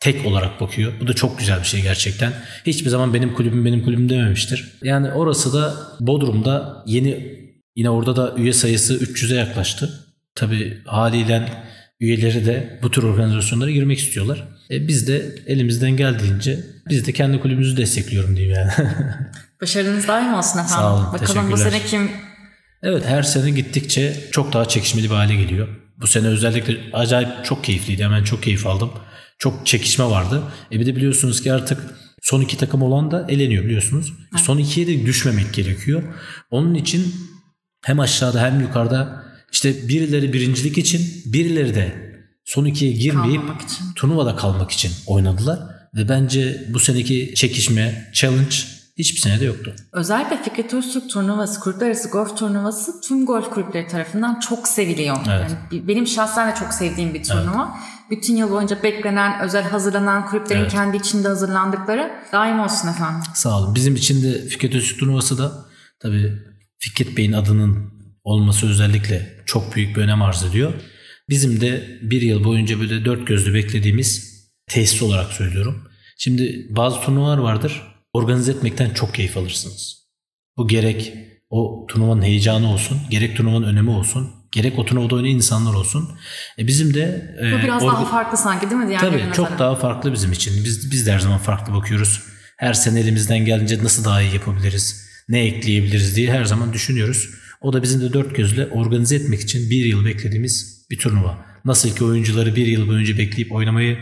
Tek olarak bakıyor. Bu da çok güzel bir şey gerçekten. Hiçbir zaman benim kulübüm benim kulübüm dememiştir. Yani orası da Bodrum'da yeni yine orada da üye sayısı 300'e yaklaştı. Tabi haliyle üyeleri de bu tür organizasyonlara girmek istiyorlar. E biz de elimizden geldiğince biz de kendi kulübümüzü destekliyorum diyeyim yani. Başarınız daim olsun efendim. Sağ olun, Bakalım bu sene kim Evet her sene gittikçe çok daha çekişmeli bir hale geliyor. Bu sene özellikle acayip çok keyifliydi. Hemen çok keyif aldım. Çok çekişme vardı. E bir de biliyorsunuz ki artık son iki takım olan da eleniyor biliyorsunuz. Evet. Son ikiye de düşmemek gerekiyor. Onun için hem aşağıda hem yukarıda işte birileri birincilik için birileri de son ikiye girmeyip turnuvada kalmak için oynadılar. Ve bence bu seneki çekişme, challenge hiçbir senede yoktu. Özellikle Fikret Öztürk turnuvası, kulüpler arası golf turnuvası tüm golf kulüpleri tarafından çok seviliyor. Evet. Yani benim şahsen de çok sevdiğim bir turnuva. Evet. Bütün yıl boyunca beklenen, özel hazırlanan kulüplerin evet. kendi içinde hazırlandıkları daim olsun efendim. Sağ olun. Bizim için de Fikret Öztürk turnuvası da tabii Fikret Bey'in adının olması özellikle çok büyük bir önem arz ediyor. Bizim de bir yıl boyunca böyle dört gözlü beklediğimiz tesis olarak söylüyorum. Şimdi bazı turnuvalar vardır. Organize etmekten çok keyif alırsınız. Bu gerek o turnuvanın heyecanı olsun, gerek turnuvanın önemi olsun, gerek o turnuvada oynayan insanlar olsun. E bizim de... Bu e, biraz orga... daha farklı sanki değil mi? Diğer Tabii çok mesela? daha farklı bizim için. Biz, biz de her zaman farklı bakıyoruz. Her sene elimizden gelince nasıl daha iyi yapabiliriz, ne ekleyebiliriz diye her zaman düşünüyoruz. O da bizim de dört gözle organize etmek için bir yıl beklediğimiz bir turnuva. Nasıl ki oyuncuları bir yıl boyunca bekleyip oynamayı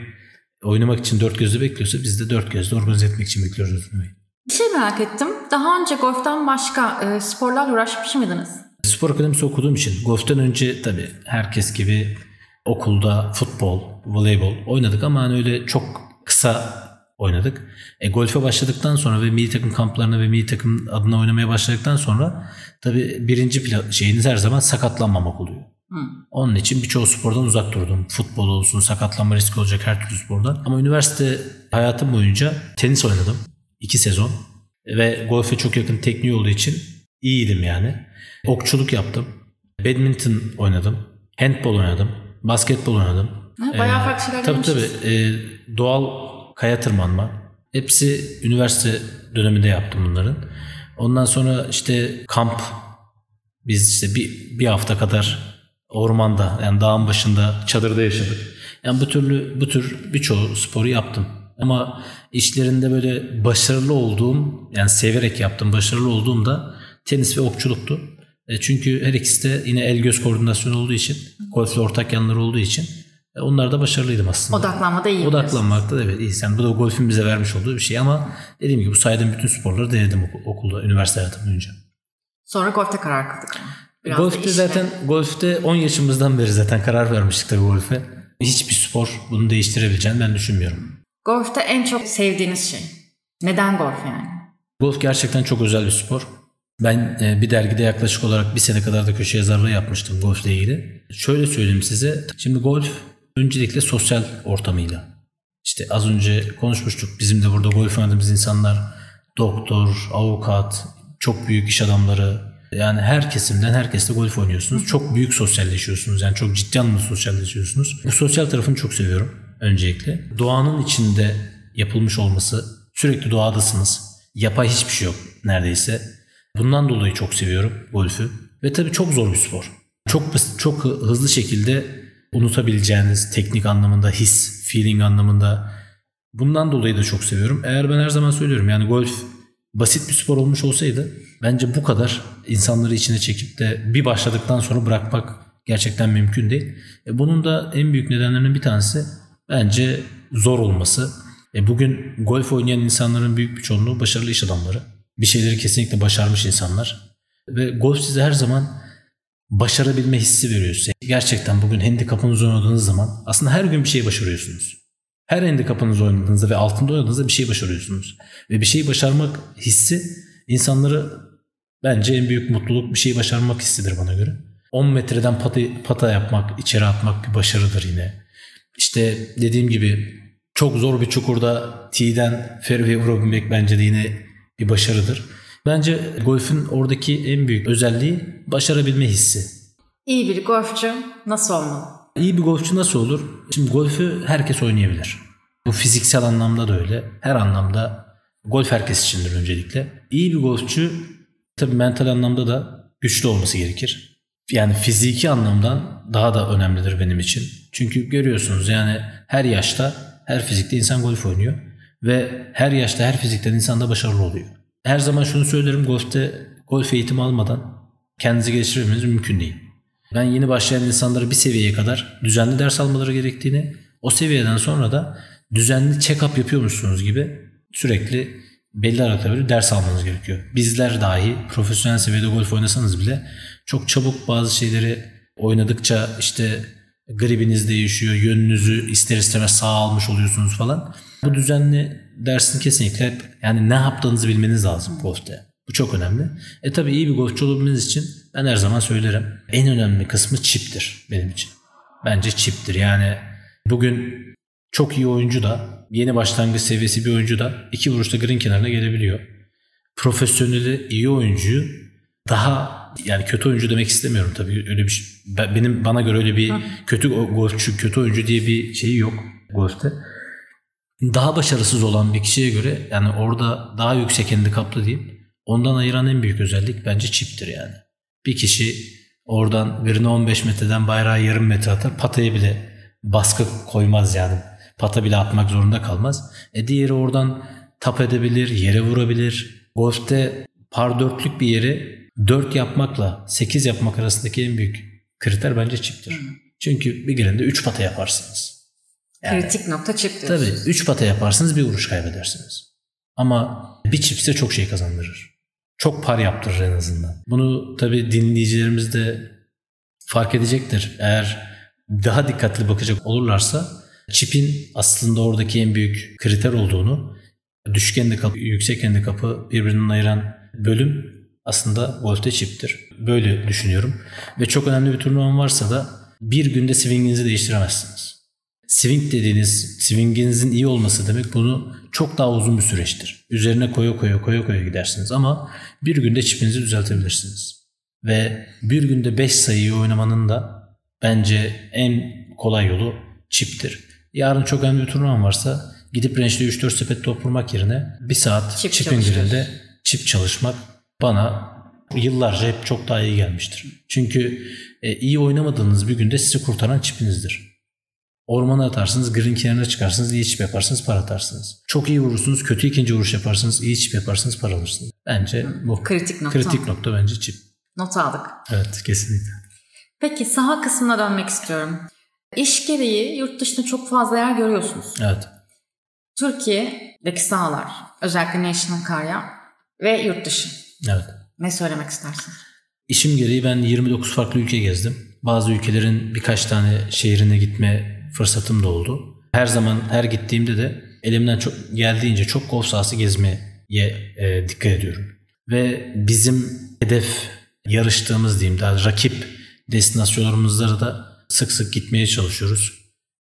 oynamak için dört gözle bekliyorsa biz de dört gözle organize etmek için bekliyoruz turnuvayı. Bir şey merak ettim. Daha önce golften başka e, sporlarla uğraşmış mıydınız? Spor akademisi okuduğum için golften önce tabii herkes gibi okulda futbol, voleybol oynadık ama hani öyle çok kısa oynadık. E, golfe başladıktan sonra ve milli takım kamplarına ve milli takım adına oynamaya başladıktan sonra tabii birinci şeyiniz her zaman sakatlanmamak oluyor. Hı. Onun için birçok spordan uzak durdum. Futbol olsun, sakatlanma riski olacak her türlü spordan. Ama üniversite hayatım boyunca tenis oynadım. iki sezon. Ve golfe çok yakın tekniği olduğu için iyiydim yani. Okçuluk yaptım. Badminton oynadım. Handball oynadım. Basketbol oynadım. Ha, bayağı ee, farklı şeyler Tabii tabii. E, doğal kaya tırmanma. Hepsi üniversite döneminde yaptım bunların. Ondan sonra işte kamp. Biz işte bir, bir hafta kadar ormanda yani dağın başında çadırda yaşadık. Yani bu türlü bu tür birçoğu sporu yaptım. Ama işlerinde böyle başarılı olduğum yani severek yaptım başarılı olduğum da tenis ve okçuluktu. E çünkü her ikisi de yine el göz koordinasyonu olduğu için golfle ortak yanları olduğu için e, onlar da başarılıydım aslında. Odaklanmada iyi. Odaklanmakta da evet iyi. Yani bu da golfün bize vermiş olduğu bir şey ama dediğim gibi bu saydığım bütün sporları denedim okulda, üniversite hayatım boyunca. Sonra golfte karar kıldık. Biraz golfte zaten golfte 10 yaşımızdan beri zaten karar vermiştik tabii golfe. Hiçbir spor bunu değiştirebileceğini ben düşünmüyorum. Golfte en çok sevdiğiniz şey. Neden golf yani? Golf gerçekten çok özel bir spor. Ben e, bir dergide yaklaşık olarak bir sene kadar da köşe yazarlığı yapmıştım golfle ilgili. Şöyle söyleyeyim size. Şimdi golf Öncelikle sosyal ortamıyla. İşte az önce konuşmuştuk. Bizim de burada golf oynadığımız insanlar doktor, avukat, çok büyük iş adamları yani her kesimden herkesle golf oynuyorsunuz. Çok büyük sosyalleşiyorsunuz. Yani çok ciddi anlamda sosyalleşiyorsunuz. Bu sosyal tarafını çok seviyorum öncelikle. Doğanın içinde yapılmış olması, sürekli doğadasınız. Yapay hiçbir şey yok neredeyse. Bundan dolayı çok seviyorum golfü. Ve tabii çok zor bir spor. Çok çok hızlı şekilde unutabileceğiniz teknik anlamında, his, feeling anlamında bundan dolayı da çok seviyorum. Eğer ben her zaman söylüyorum yani golf basit bir spor olmuş olsaydı bence bu kadar insanları içine çekip de bir başladıktan sonra bırakmak gerçekten mümkün değil. E bunun da en büyük nedenlerinin bir tanesi bence zor olması. E bugün golf oynayan insanların büyük bir çoğunluğu başarılı iş adamları. Bir şeyleri kesinlikle başarmış insanlar. Ve golf size her zaman başarabilme hissi veriyor size. Gerçekten bugün handikapınızı oynadığınız zaman aslında her gün bir şey başarıyorsunuz. Her handikapınızı oynadığınızda ve altında oynadığınızda bir şey başarıyorsunuz. Ve bir şeyi başarmak hissi insanları bence en büyük mutluluk bir şeyi başarmak hissidir bana göre. 10 metreden pata, pata yapmak, içeri atmak bir başarıdır yine. İşte dediğim gibi çok zor bir çukurda T'den fairway vurabilmek bence de yine bir başarıdır. Bence golfün oradaki en büyük özelliği başarabilme hissi. İyi bir golfçü nasıl olmalı? İyi bir golfçü nasıl olur? Şimdi golfü herkes oynayabilir. Bu fiziksel anlamda da öyle. Her anlamda golf herkes içindir öncelikle. İyi bir golfçü tabii mental anlamda da güçlü olması gerekir. yani fiziki anlamdan daha da önemlidir benim için. Çünkü görüyorsunuz yani her yaşta her fizikte insan golf oynuyor ve her yaşta her fizikten insan da başarılı oluyor. Her zaman şunu söylerim golfte golf eğitimi almadan kendinizi geliştirmeniz mümkün değil. Ben yeni başlayan insanlara bir seviyeye kadar düzenli ders almaları gerektiğini, o seviyeden sonra da düzenli check-up yapıyormuşsunuz gibi sürekli belli aralıklarla ders almanız gerekiyor. Bizler dahi profesyonel seviyede golf oynasanız bile çok çabuk bazı şeyleri oynadıkça işte gribiniz değişiyor, yönünüzü ister istemez sağ almış oluyorsunuz falan. Bu düzenli dersin kesinlikle hep yani ne yaptığınızı bilmeniz lazım golfte. Bu çok önemli. E tabi iyi bir golfçu olabilmeniz için ben her zaman söylerim. En önemli kısmı çiptir benim için. Bence çiptir. Yani bugün çok iyi oyuncu da yeni başlangıç seviyesi bir oyuncu da iki vuruşta green kenarına gelebiliyor. Profesyoneli iyi oyuncuyu daha yani kötü oyuncu demek istemiyorum tabii öyle bir şey. Benim bana göre öyle bir kötü golfçü, kötü oyuncu diye bir şeyi yok golfte. Daha başarısız olan bir kişiye göre yani orada daha yüksek handikaplı diyeyim. Ondan ayıran en büyük özellik bence çiptir yani. Bir kişi oradan birine 15 metreden bayrağı yarım metre atar pataya bile baskı koymaz yani. Pata bile atmak zorunda kalmaz. E diğeri oradan tap edebilir, yere vurabilir. Golf'te par dörtlük bir yeri 4 yapmakla 8 yapmak arasındaki en büyük kriter bence çiptir. Hı. Çünkü bir grinde 3 pata yaparsınız. Yani, Kritik nokta çip diyorsunuz. Tabii 3 pata yaparsınız bir vuruş kaybedersiniz. Ama bir çip size çok şey kazandırır. Çok par yaptırır en azından. Bunu tabii dinleyicilerimiz de fark edecektir. Eğer daha dikkatli bakacak olurlarsa çipin aslında oradaki en büyük kriter olduğunu düşük handikap, yüksek handikapı birbirinden ayıran bölüm aslında golfte çiptir. Böyle düşünüyorum. Ve çok önemli bir turnuvan varsa da bir günde swinginizi değiştiremezsiniz. Swing dediğiniz swinginizin iyi olması demek bunu çok daha uzun bir süreçtir. Üzerine koya koya koya koya gidersiniz ama bir günde çipinizi düzeltebilirsiniz. Ve bir günde 5 sayıyı oynamanın da bence en kolay yolu çiptir. Yarın çok önemli bir turnuvan varsa gidip range'de 3-4 sepet top vurmak yerine bir saat çip çipin girinde çip çalışmak bana yıllarca hep çok daha iyi gelmiştir. Çünkü e, iyi oynamadığınız bir günde sizi kurtaran çipinizdir. Ormana atarsınız, green kenarına çıkarsınız, iyi çip yaparsınız, para atarsınız. Çok iyi vurursunuz, kötü ikinci vuruş yaparsınız, iyi çip yaparsınız, para alırsınız. Bence bu. Kritik nokta. Kritik nokta bence çip. Not aldık. Evet, kesinlikle. Peki saha kısmına dönmek istiyorum. İş gereği yurt dışında çok fazla yer görüyorsunuz. Evet. Türkiye'deki sahalar, özellikle National Karya ve yurt dışı. Evet. Ne söylemek istersin? İşim gereği ben 29 farklı ülke gezdim. Bazı ülkelerin birkaç tane şehrine gitme fırsatım da oldu. Her zaman her gittiğimde de elimden çok geldiğince çok golf sahası gezmeye e, dikkat ediyorum. Ve bizim hedef yarıştığımız diyeyim daha rakip destinasyonlarımızlara da sık sık gitmeye çalışıyoruz.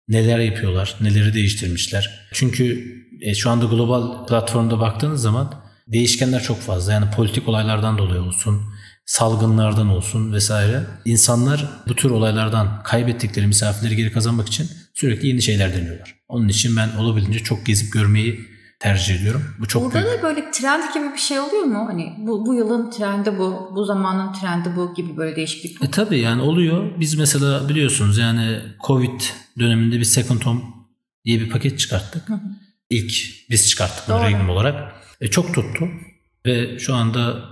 Neler yapıyorlar, neleri değiştirmişler. Çünkü e, şu anda global platformda baktığınız zaman değişkenler çok fazla. Yani politik olaylardan dolayı olsun, salgınlardan olsun vesaire. İnsanlar bu tür olaylardan kaybettikleri misafirleri geri kazanmak için sürekli yeni şeyler deniyorlar. Onun için ben olabildiğince çok gezip görmeyi tercih ediyorum. Bu çok Burada büyük. da böyle trend gibi bir şey oluyor mu? Hani bu, bu yılın trendi bu, bu zamanın trendi bu gibi böyle değişiklik? E tabii yani oluyor. Biz mesela biliyorsunuz yani Covid döneminde bir Second Home diye bir paket çıkarttık. Hı hı. İlk biz çıkarttık bunu Regnum olarak. E, çok tuttu ve şu anda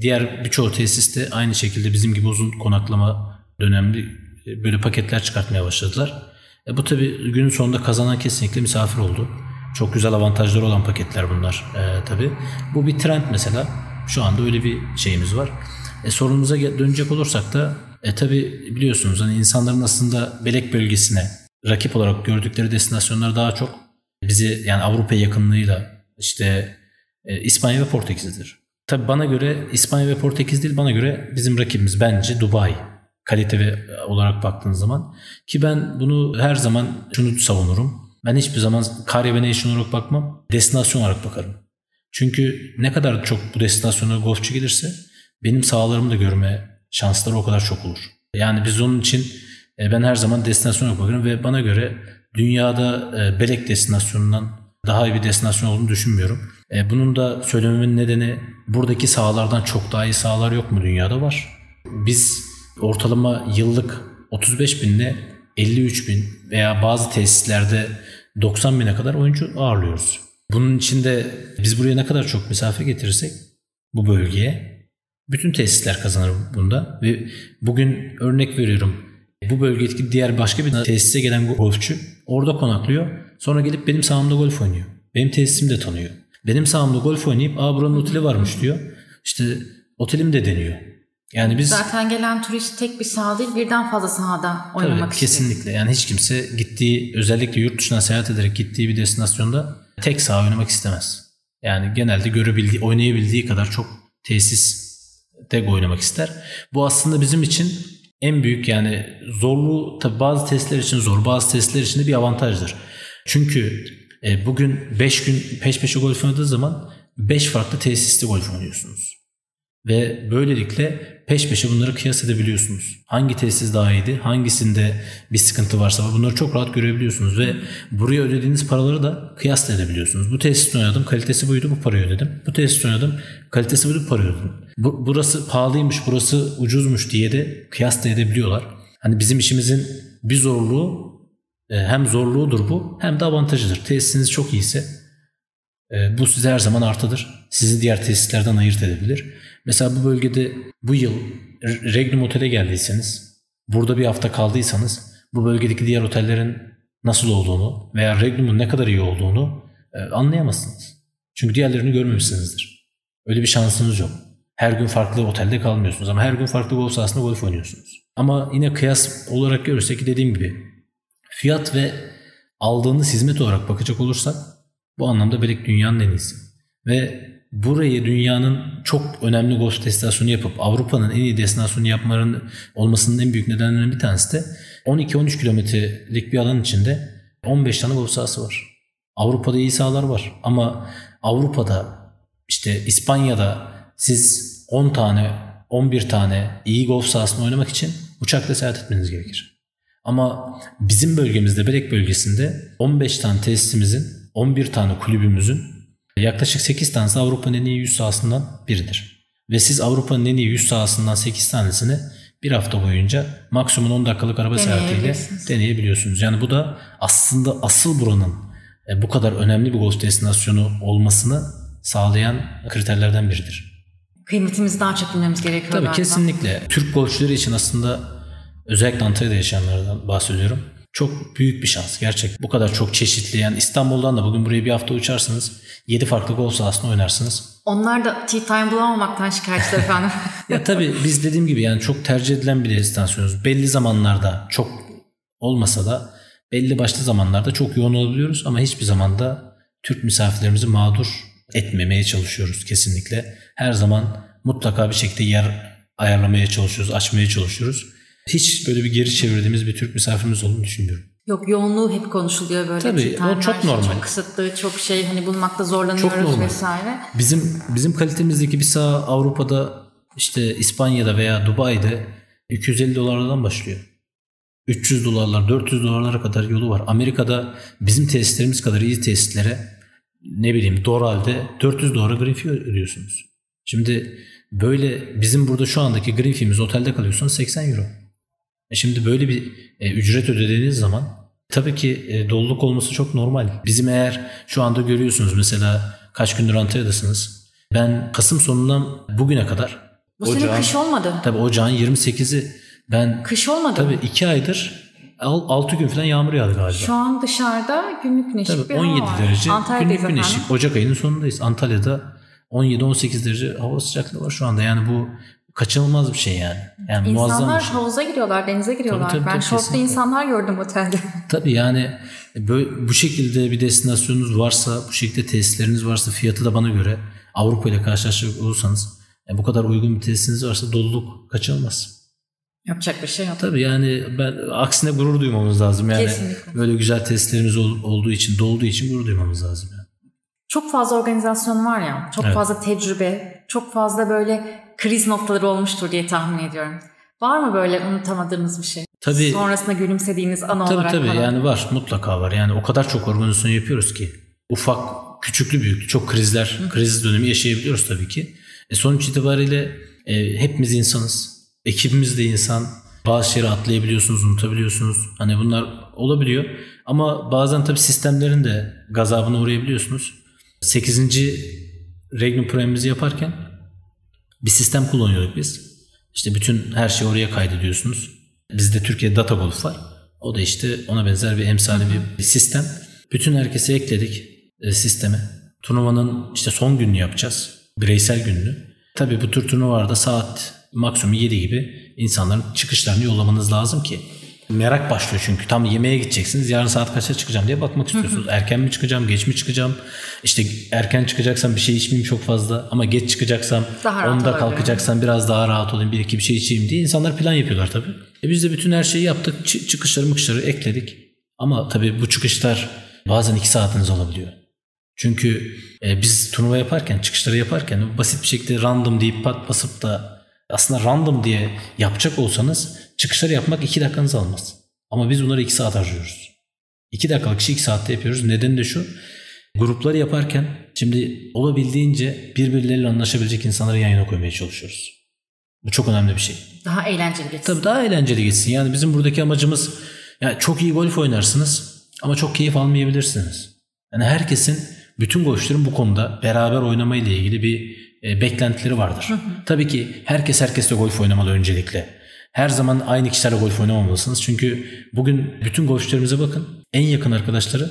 diğer birçoğu tesiste aynı şekilde bizim gibi uzun konaklama dönemli e, böyle paketler çıkartmaya başladılar. E, bu tabi günün sonunda kazanan kesinlikle misafir oldu. Çok güzel avantajları olan paketler bunlar e, tabi. Bu bir trend mesela. Şu anda öyle bir şeyimiz var. E, sorunumuza dönecek olursak da e, tabi biliyorsunuz hani insanların aslında Belek bölgesine rakip olarak gördükleri destinasyonlar daha çok bizi yani Avrupa yakınlığıyla işte e, İspanya ve Portekiz'dir. Tabi bana göre İspanya ve Portekiz değil bana göre bizim rakibimiz bence Dubai kalite ve olarak baktığınız zaman ki ben bunu her zaman şunu savunurum. Ben hiçbir zaman Karya ve olarak bakmam. Destinasyon olarak bakarım. Çünkü ne kadar çok bu destinasyona golfçu gelirse benim sahalarımı da görme şansları o kadar çok olur. Yani biz onun için e, ben her zaman destinasyon olarak bakarım ve bana göre dünyada e, Belek destinasyonundan daha iyi bir destinasyon olduğunu düşünmüyorum. E, bunun da söylememin nedeni buradaki sahalardan çok daha iyi sahalar yok mu dünyada var. Biz ortalama yıllık 35 binle 53 bin veya bazı tesislerde 90 bine kadar oyuncu ağırlıyoruz. Bunun içinde biz buraya ne kadar çok misafir getirirsek bu bölgeye bütün tesisler kazanır bunda ve bugün örnek veriyorum bu bölgedeki diğer başka bir tesise gelen golfçü orada konaklıyor. Sonra gelip benim sahamda golf oynuyor. Benim tesisimi de tanıyor. Benim sahamda golf oynayıp aa buranın oteli varmış diyor. İşte otelim de deniyor. Yani biz zaten gelen turist tek bir saha değil birden fazla sahada oynamak tabii, istiyor. Kesinlikle. Yani hiç kimse gittiği özellikle yurt dışına seyahat ederek gittiği bir destinasyonda tek saha oynamak istemez. Yani genelde görebildiği, oynayabildiği kadar çok tesis de oynamak ister. Bu aslında bizim için en büyük yani zorluğu tabi bazı testler için zor, bazı testler için de bir avantajdır. Çünkü e, bugün 5 gün peş peşe golf oynadığı zaman 5 farklı tesiste golf oynuyorsunuz. Ve böylelikle peş peşe bunları kıyas edebiliyorsunuz. Hangi tesis daha iyiydi, hangisinde bir sıkıntı varsa bunları çok rahat görebiliyorsunuz. Ve buraya ödediğiniz paraları da kıyas edebiliyorsunuz. Bu tesiste oynadım, kalitesi buydu bu parayı ödedim. Bu tesiste oynadım, kalitesi buydu bu parayı ödedim. Bu, burası pahalıymış, burası ucuzmuş diye de kıyas edebiliyorlar. Hani bizim işimizin bir zorluğu e, hem zorluğudur bu hem de avantajıdır. Tesisiniz çok iyiyse e, bu size her zaman artıdır. Sizi diğer tesislerden ayırt edebilir. Mesela bu bölgede bu yıl Regnum Otel'e geldiyseniz, burada bir hafta kaldıysanız bu bölgedeki diğer otellerin nasıl olduğunu veya Regnum'un ne kadar iyi olduğunu e, anlayamazsınız. Çünkü diğerlerini görmemişsinizdir. Öyle bir şansınız yok. Her gün farklı otelde kalmıyorsunuz ama her gün farklı golf sahasında golf oynuyorsunuz. Ama yine kıyas olarak görürsek dediğim gibi fiyat ve aldığınız hizmet olarak bakacak olursak bu anlamda Belek dünyanın en iyisi. Ve burayı dünyanın çok önemli golf destinasyonu yapıp Avrupa'nın en iyi destinasyonu yapmaların olmasının en büyük nedenlerinden bir tanesi de 12-13 kilometrelik bir alan içinde 15 tane golf sahası var. Avrupa'da iyi sahalar var ama Avrupa'da işte İspanya'da siz 10 tane 11 tane iyi golf sahasını oynamak için uçakla seyahat etmeniz gerekir. Ama bizim bölgemizde Belek bölgesinde 15 tane tesisimizin 11 tane kulübümüzün Yaklaşık 8 tanesi Avrupa'nın en iyi 100 sahasından biridir. Ve siz Avrupa'nın en iyi 100 sahasından 8 tanesini bir hafta boyunca maksimum 10 dakikalık araba seyahatiyle deneyebiliyorsunuz. Yani bu da aslında asıl buranın e, bu kadar önemli bir golf destinasyonu olmasını sağlayan kriterlerden biridir. Kıymetimizi daha çok bilmemiz gerekiyor Tabii galiba. kesinlikle. Türk golfçüleri için aslında özellikle Antalya'da yaşayanlardan bahsediyorum. Çok büyük bir şans gerçek. Bu kadar çok çeşitli yani İstanbul'dan da bugün buraya bir hafta uçarsınız 7 farklı gol sahasında oynarsınız. Onlar da tea time bulamamaktan şikayetçi efendim. ya tabii biz dediğim gibi yani çok tercih edilen bir destinasyonuz. Belli zamanlarda çok olmasa da belli başlı zamanlarda çok yoğun olabiliyoruz ama hiçbir zamanda Türk misafirlerimizi mağdur etmemeye çalışıyoruz kesinlikle. Her zaman mutlaka bir şekilde yer ayarlamaya çalışıyoruz, açmaya çalışıyoruz. Hiç böyle bir geri çevirdiğimiz bir Türk misafirimiz olduğunu düşünmüyorum. Yok yoğunluğu hep konuşuluyor böyle. Tabii o çok normal. Çok kısıtlı, çok şey hani bulmakta zorlanıyoruz çok normal. vesaire. Bizim bizim kalitemizdeki bir saha Avrupa'da işte İspanya'da veya Dubai'de 250 dolardan başlıyor. 300 dolarlar, 400 dolarlara kadar yolu var. Amerika'da bizim tesislerimiz kadar iyi tesislere ne bileyim Doral'de 400 dolara green fee ödüyorsunuz. Şimdi böyle bizim burada şu andaki green fee'miz otelde kalıyorsunuz 80 euro. E şimdi böyle bir e, ücret ödediğiniz zaman tabii ki e, doluluk olması çok normal. Bizim eğer şu anda görüyorsunuz mesela kaç gündür Antalya'dasınız. Ben Kasım sonundan bugüne kadar bu ocağın, sene kış olmadı. Tabii ocağın 28'i ben kış olmadı. Tabii 2 aydır 6 gün falan yağmur yağdı galiba. Şu an dışarıda günlük güneşlik Tabii, bir 17 hava derece Antalya'dayız günlük güneşlik. Ocak ayının sonundayız. Antalya'da 17-18 derece hava sıcaklığı var şu anda. Yani bu kaçınılmaz bir şey yani. Yani insanlar şey. havuza giriyorlar, denize giriyorlar. Tabii, tabii, ben şortlu insanlar gördüm otelde. Tabii yani böyle, bu şekilde bir destinasyonunuz varsa, bu şekilde tesisleriniz varsa fiyatı da bana göre Avrupa ile karşılaşacak olursanız yani bu kadar uygun bir tesisiniz varsa doluluk kaçınılmaz. Yapacak bir şey yok. Tabii yani ben aksine gurur duymamız lazım. Yani Kesinlikle. böyle güzel testlerimiz ol, olduğu için, dolduğu için gurur duymamız lazım. Yani. Çok fazla organizasyon var ya, çok evet. fazla tecrübe, çok fazla böyle kriz noktaları olmuştur diye tahmin ediyorum. Var mı böyle unutamadığınız bir şey? Tabii. Sonrasında gülümsediğiniz an tabii, olarak Tabii tabii yani var mutlaka var. Yani o kadar çok organizasyon yapıyoruz ki. Ufak, küçüklü büyüklü çok krizler, Hı. kriz dönemi yaşayabiliyoruz tabii ki. E sonuç itibariyle e, hepimiz insanız. Ekibimiz de insan. Bazı şeyleri atlayabiliyorsunuz, unutabiliyorsunuz. Hani bunlar olabiliyor. Ama bazen tabii sistemlerin de gazabına uğrayabiliyorsunuz. 8. Regnum Prime'imizi yaparken bir sistem kullanıyorduk biz. İşte bütün her şeyi oraya kaydediyorsunuz. Bizde Türkiye Data Golf var. O da işte ona benzer bir emsali bir sistem. Bütün herkesi ekledik e, sisteme. Turnuvanın işte son gününü yapacağız. Bireysel gününü. Tabii bu tür turnuvalarda saat maksimum 7 gibi insanların çıkışlarını yollamanız lazım ki merak başlıyor çünkü tam yemeğe gideceksiniz yarın saat kaçta çıkacağım diye bakmak istiyorsunuz. Erken mi çıkacağım geç mi çıkacağım işte erken çıkacaksam bir şey içmeyeyim çok fazla ama geç çıkacaksam Daha onda kalkacaksam biraz daha rahat olayım bir iki bir şey içeyim diye insanlar plan yapıyorlar tabii. E biz de bütün her şeyi yaptık Çı- çıkışları mıkışları ekledik ama tabii bu çıkışlar bazen iki saatiniz olabiliyor. Çünkü e, biz turnuva yaparken, çıkışları yaparken basit bir şekilde random deyip pat basıp da aslında random diye yapacak olsanız çıkışları yapmak 2 dakikanızı almaz. Ama biz bunları 2 saat harcıyoruz. 2 dakikalık işi 2 saatte yapıyoruz. Nedeni de şu. Grupları yaparken şimdi olabildiğince birbirleriyle anlaşabilecek insanları yan yana koymaya çalışıyoruz. Bu çok önemli bir şey. Daha eğlenceli geçsin. Tabii daha eğlenceli geçsin. Yani bizim buradaki amacımız yani çok iyi golf oynarsınız ama çok keyif almayabilirsiniz. Yani herkesin bütün golfçülerin bu konuda beraber oynama ile ilgili bir e, beklentileri vardır. Tabii ki herkes herkesle golf oynamalı öncelikle. Her zaman aynı kişilerle golf oynamamalısınız. Çünkü bugün bütün golfçülerimize bakın. En yakın arkadaşları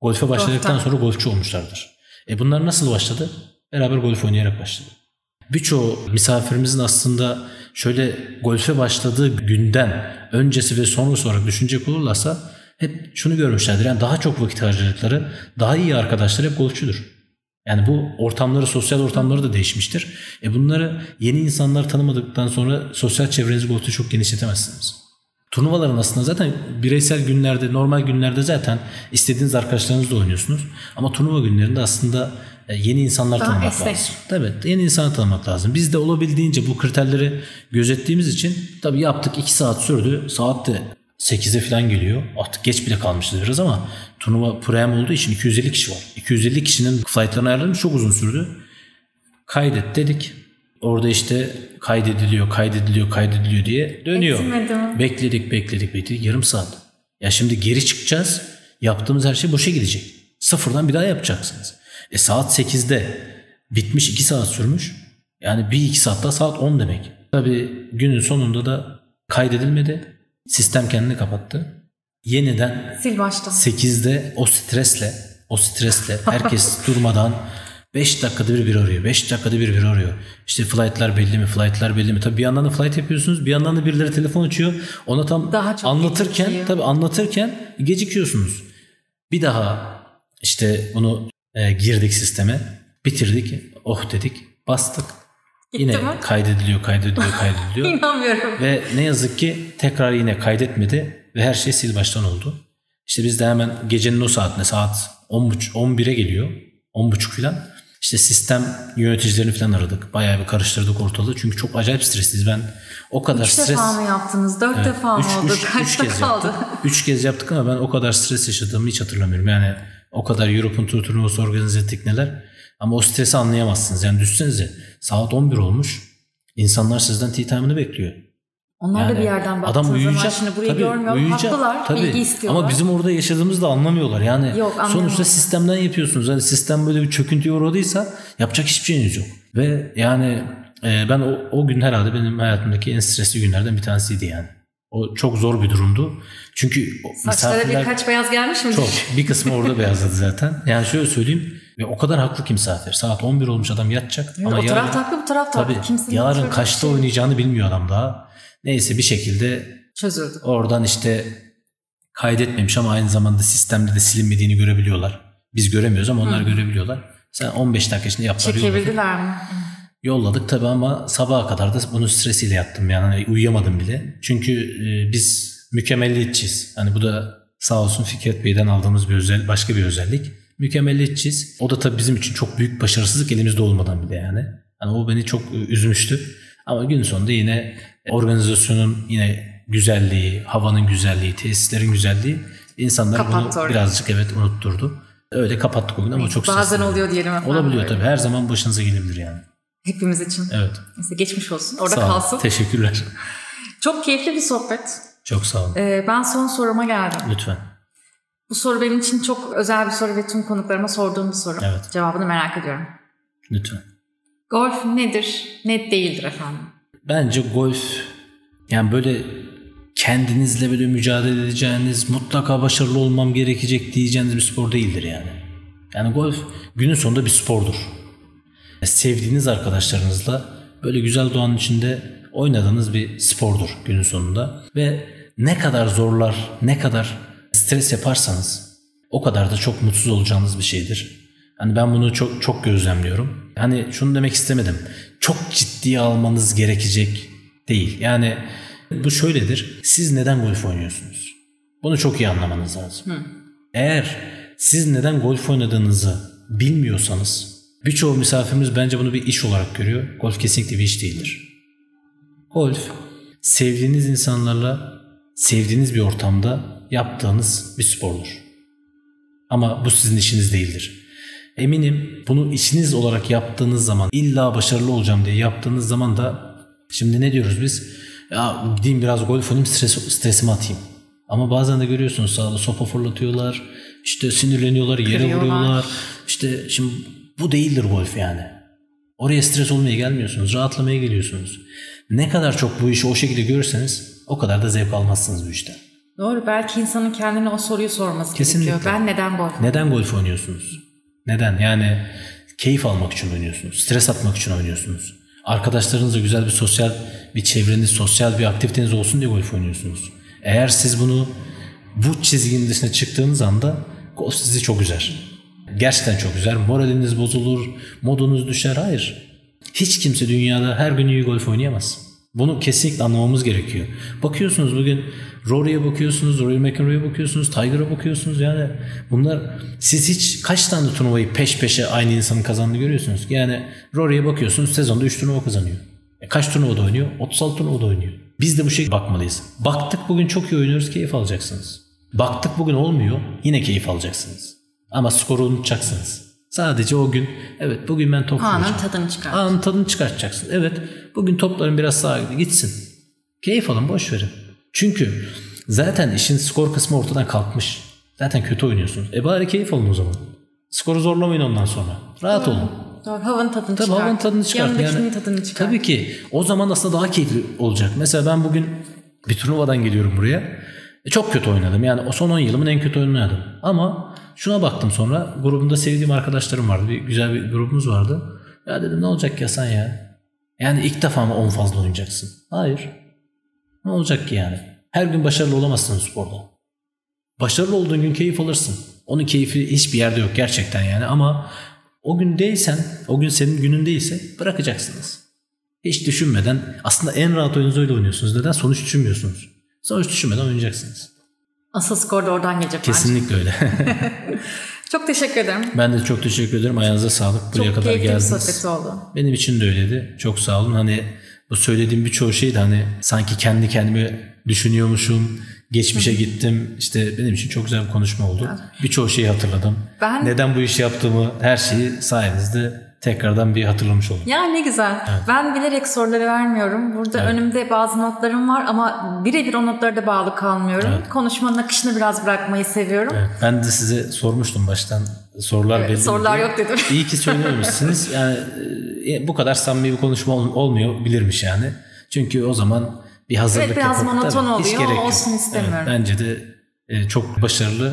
golfe başladıktan Golften. sonra golfçü olmuşlardır. E bunlar nasıl başladı? Beraber golf oynayarak başladı. Birçoğu misafirimizin aslında şöyle golfe başladığı günden öncesi ve sonrası olarak düşünecek olurlarsa hep şunu görmüşlerdir. Yani daha çok vakit harcadıkları, daha iyi arkadaşlar hep golfçüdür. Yani bu ortamları, sosyal ortamları da değişmiştir. E bunları yeni insanlar tanımadıktan sonra sosyal çevrenizi golfte çok genişletemezsiniz. Turnuvaların aslında zaten bireysel günlerde, normal günlerde zaten istediğiniz arkadaşlarınızla oynuyorsunuz. Ama turnuva günlerinde aslında e, yeni insanlar Daha tanımak esnek. lazım. Tabii yeni insanı tanımak lazım. Biz de olabildiğince bu kriterleri gözettiğimiz için tabii yaptık 2 saat sürdü. Saat de 8'e falan geliyor. Artık geç bile kalmışız biraz ama turnuva prem olduğu için 250 kişi var. 250 kişinin flightlarını ayarlamamız çok uzun sürdü. Kaydet dedik. Orada işte kaydediliyor, kaydediliyor, kaydediliyor diye dönüyor. Etmedi mi? Bekledik, bekledik, bekledik. Yarım saat. Ya şimdi geri çıkacağız. Yaptığımız her şey boşa gidecek. Sıfırdan bir daha yapacaksınız. E saat 8'de bitmiş 2 saat sürmüş. Yani bir iki saat daha saat 10 demek. Tabii günün sonunda da kaydedilmedi. Sistem kendini kapattı. Yeniden Sil baştan. 8'de o stresle o stresle herkes durmadan 5 dakikada bir bir arıyor. 5 dakikada bir bir arıyor. İşte flight'lar belli mi? Flight'lar belli mi? Tabii bir yandan da flight yapıyorsunuz. Bir yandan da birileri telefon açıyor. Ona tam Daha çok anlatırken gecikiyor. tabii anlatırken gecikiyorsunuz. Bir daha işte bunu e, girdik sisteme. Bitirdik. Oh dedik. Bastık. Yine mi? kaydediliyor, kaydediliyor, kaydediliyor. İnanmıyorum. Ve ne yazık ki tekrar yine kaydetmedi ve her şey sil baştan oldu. İşte biz de hemen gecenin o saatine saat 10.30 11'e geliyor. 10.30 falan. İşte sistem yöneticilerini falan aradık. Bayağı bir karıştırdık ortalığı. Çünkü çok acayip stresliyiz. Ben o kadar Üç stres... defa mı yaptınız? Dört Evet, defa mı üç- oldu? üç- üç Kaçta kez kaldı? Yaptık. Üç kez yaptık ama ben o kadar stres yaşadığımı hiç hatırlamıyorum. Yani o kadar European Tour turnuvası organize ettik neler. Ama o stresi anlayamazsınız. Yani düşsenize saat 11 olmuş. İnsanlar sizden tea time'ını bekliyor. Onlar da Yani bir yerden baktığın adam uyuyacak. zaman şimdi burayı Tabii, görmüyor. uyuyacak. Haklılar. Tabii. Bilgi istiyorlar. Ama bizim orada yaşadığımızı da anlamıyorlar. Yani Yok, sonuçta sistemden yapıyorsunuz. Hani sistem böyle bir çöküntüye uğradıysa yapacak hiçbir şeyiniz yok. Ve yani e, ben o, o gün herhalde benim hayatımdaki en stresli günlerden bir tanesiydi yani. O çok zor bir durumdu. Çünkü Saçlara birkaç beyaz gelmiş mi? çok. Bir kısmı orada beyazladı zaten. Yani şöyle söyleyeyim. Ve o kadar haklı ki misafir. Saat 11 olmuş adam yatacak. Evet, ama o taraf haklı bu taraf haklı. tabii, Kimsenin yarın kaçta şey oynayacağını bilmiyor adam daha. Neyse bir şekilde Çözüldü. Oradan işte kaydetmemiş ama aynı zamanda sistemde de silinmediğini görebiliyorlar. Biz göremiyoruz ama onlar görebiliyorlar. Sen 15 dakika içinde yaptılar yolladık. Çekebildiler mi? Yolladık tabii ama sabaha kadar da bunun stresiyle yattım yani Hani uyuyamadım bile. Çünkü e, biz mükemmelliyetçiyiz. Hani bu da sağ olsun Fikret Bey'den aldığımız bir özel başka bir özellik. Mükemmelliyetçiyiz. O da tabii bizim için çok büyük başarısızlık elimizde olmadan bile yani. Hani o beni çok e, üzmüştü. Ama gün sonunda yine organizasyonun yine güzelliği, havanın güzelliği, tesislerin güzelliği insanlar Kapattı bunu birazcık evet unutturdu. Öyle kapattık o gün ama çok Bazen stresli. oluyor diyelim efendim. Olabiliyor tabii. Her zaman başınıza gelebilir yani. Hepimiz için. Evet. Neyse geçmiş olsun. Orada Sağ kalsın. Teşekkürler. Çok keyifli bir sohbet. Çok sağ olun. Ee, ben son soruma geldim. Lütfen. Bu soru benim için çok özel bir soru ve tüm konuklarıma sorduğum bir soru. Evet. Cevabını merak ediyorum. Lütfen. Golf nedir? Net değildir efendim. Bence golf yani böyle kendinizle böyle mücadele edeceğiniz, mutlaka başarılı olmam gerekecek diyeceğiniz bir spor değildir yani. Yani golf günün sonunda bir spordur. Sevdiğiniz arkadaşlarınızla böyle güzel doğanın içinde oynadığınız bir spordur günün sonunda. Ve ne kadar zorlar, ne kadar stres yaparsanız o kadar da çok mutsuz olacağınız bir şeydir. Hani ben bunu çok çok gözlemliyorum. Hani şunu demek istemedim. Çok ciddiye almanız gerekecek değil. Yani bu şöyledir. Siz neden golf oynuyorsunuz? Bunu çok iyi anlamanız lazım. Eğer siz neden golf oynadığınızı bilmiyorsanız birçoğu misafirimiz bence bunu bir iş olarak görüyor. Golf kesinlikle bir iş değildir. Golf sevdiğiniz insanlarla sevdiğiniz bir ortamda yaptığınız bir spordur. Ama bu sizin işiniz değildir. Eminim bunu işiniz olarak yaptığınız zaman illa başarılı olacağım diye yaptığınız zaman da şimdi ne diyoruz biz? Ya gideyim biraz golf oynayayım stres, stresimi atayım. Ama bazen de görüyorsunuz sağda sopa fırlatıyorlar. işte sinirleniyorlar, yere Kırıyorlar. vuruyorlar. İşte şimdi bu değildir golf yani. Oraya stres olmaya gelmiyorsunuz. Rahatlamaya geliyorsunuz. Ne kadar çok bu işi o şekilde görürseniz o kadar da zevk almazsınız bu işten. Doğru. Belki insanın kendine o soruyu sorması Kesinlikle. gerekiyor. Ben neden golf? Neden golf oynuyorsunuz? Neden? Yani keyif almak için oynuyorsunuz. Stres atmak için oynuyorsunuz. Arkadaşlarınızla güzel bir sosyal bir çevreniz, sosyal bir aktiviteniz olsun diye golf oynuyorsunuz. Eğer siz bunu bu çizginin dışına çıktığınız anda golf sizi çok üzer. Gerçekten çok üzer. Moraliniz bozulur, modunuz düşer. Hayır. Hiç kimse dünyada her gün iyi golf oynayamaz. Bunu kesinlikle anlamamız gerekiyor. Bakıyorsunuz bugün Rory'e bakıyorsunuz, Rory McIlroy'a bakıyorsunuz, Tiger'a bakıyorsunuz. Yani bunlar siz hiç kaç tane turnuvayı peş peşe aynı insanın kazandığını görüyorsunuz? Yani Rory'e bakıyorsunuz sezonda 3 turnuva kazanıyor. E kaç turnuvada oynuyor? 36 turnuvada oynuyor. Biz de bu şekilde bakmalıyız. Baktık bugün çok iyi oynuyoruz keyif alacaksınız. Baktık bugün olmuyor yine keyif alacaksınız. Ama skoru unutacaksınız. Sadece o gün evet bugün ben top Anın tadını çıkar. Anın tadını çıkartacaksın. Evet bugün topların biraz sağa gitsin. Keyif alın boş verin. Çünkü zaten işin skor kısmı ortadan kalkmış. Zaten kötü oynuyorsunuz. E bari keyif alın o zaman. Skoru zorlamayın ondan sonra. Rahat olun. Doğru. Havanın tadını Tabii çıkar. havanın tadını çıkart. Yanındakinin Yani, tadını çıkar. Tabii ki. O zaman aslında daha keyifli olacak. Mesela ben bugün bir turnuvadan geliyorum buraya. E, çok kötü oynadım. Yani o son 10 yılımın en kötü oynadım. Ama şuna baktım sonra. Grubumda sevdiğim arkadaşlarım vardı. Bir güzel bir grubumuz vardı. Ya dedim ne olacak ya sen ya? Yani ilk defa mı 10 fazla oynayacaksın? Hayır. Ne olacak ki yani? Her gün başarılı olamazsın sporda. Başarılı olduğun gün keyif alırsın. Onun keyfi hiçbir yerde yok gerçekten yani ama o gün değilsen, o gün senin günün değilse bırakacaksınız. Hiç düşünmeden aslında en rahat oyununuzu öyle oynuyorsunuz. Neden? Sonuç düşünmüyorsunuz. Sonuç düşünmeden oynayacaksınız. Asıl skor da oradan gelecek bence. Kesinlikle öyle. Çok teşekkür ederim. ben de çok teşekkür ederim. Ayağınıza sağlık. Buraya Çok kadar keyifli geldiniz. sohbet oldu. Benim için de öyleydi. Çok sağ olun. Hani bu söylediğim birçoğu şey de hani sanki kendi kendime düşünüyormuşum. Geçmişe gittim. İşte benim için çok güzel bir konuşma oldu. Birçoğu şeyi hatırladım. Ben- Neden bu işi yaptığımı her şeyi sayenizde tekrardan bir hatırlamış oldum. Ya ne güzel. Ben bilerek soruları vermiyorum. Burada önümde bazı notlarım var ama birebir o notlara da bağlı kalmıyorum. Konuşmanın akışını biraz bırakmayı seviyorum. Evet, ben de size sormuştum baştan sorular belli. sorular diye. yok dedim. İyi ki söylememişsiniz. Yani e, bu kadar samimi bir konuşma ol- olmuyor bilirmiş yani. Çünkü o zaman bir hazırlık Evet, biraz yapıp- monoton Tabii, hiç oluyor, gerek yok. olsun istemiyorum. Evet, bence de e, çok başarılı,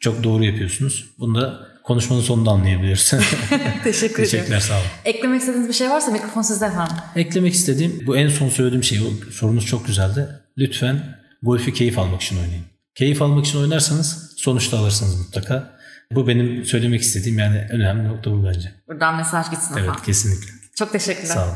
çok doğru yapıyorsunuz. Bunu da konuşmanın sonunda anlayabiliriz. Teşekkür ederim. Teşekkürler sağ olun. Eklemek istediğiniz bir şey varsa mikrofon sizde efendim. Eklemek istediğim bu en son söylediğim şey o sorunuz çok güzeldi. Lütfen golfü keyif almak için oynayın. Keyif almak için oynarsanız sonuçta alırsınız mutlaka. Bu benim söylemek istediğim yani önemli nokta bu bence. Buradan mesaj gitsin Evet efendim. kesinlikle. Çok teşekkürler. Sağ olun.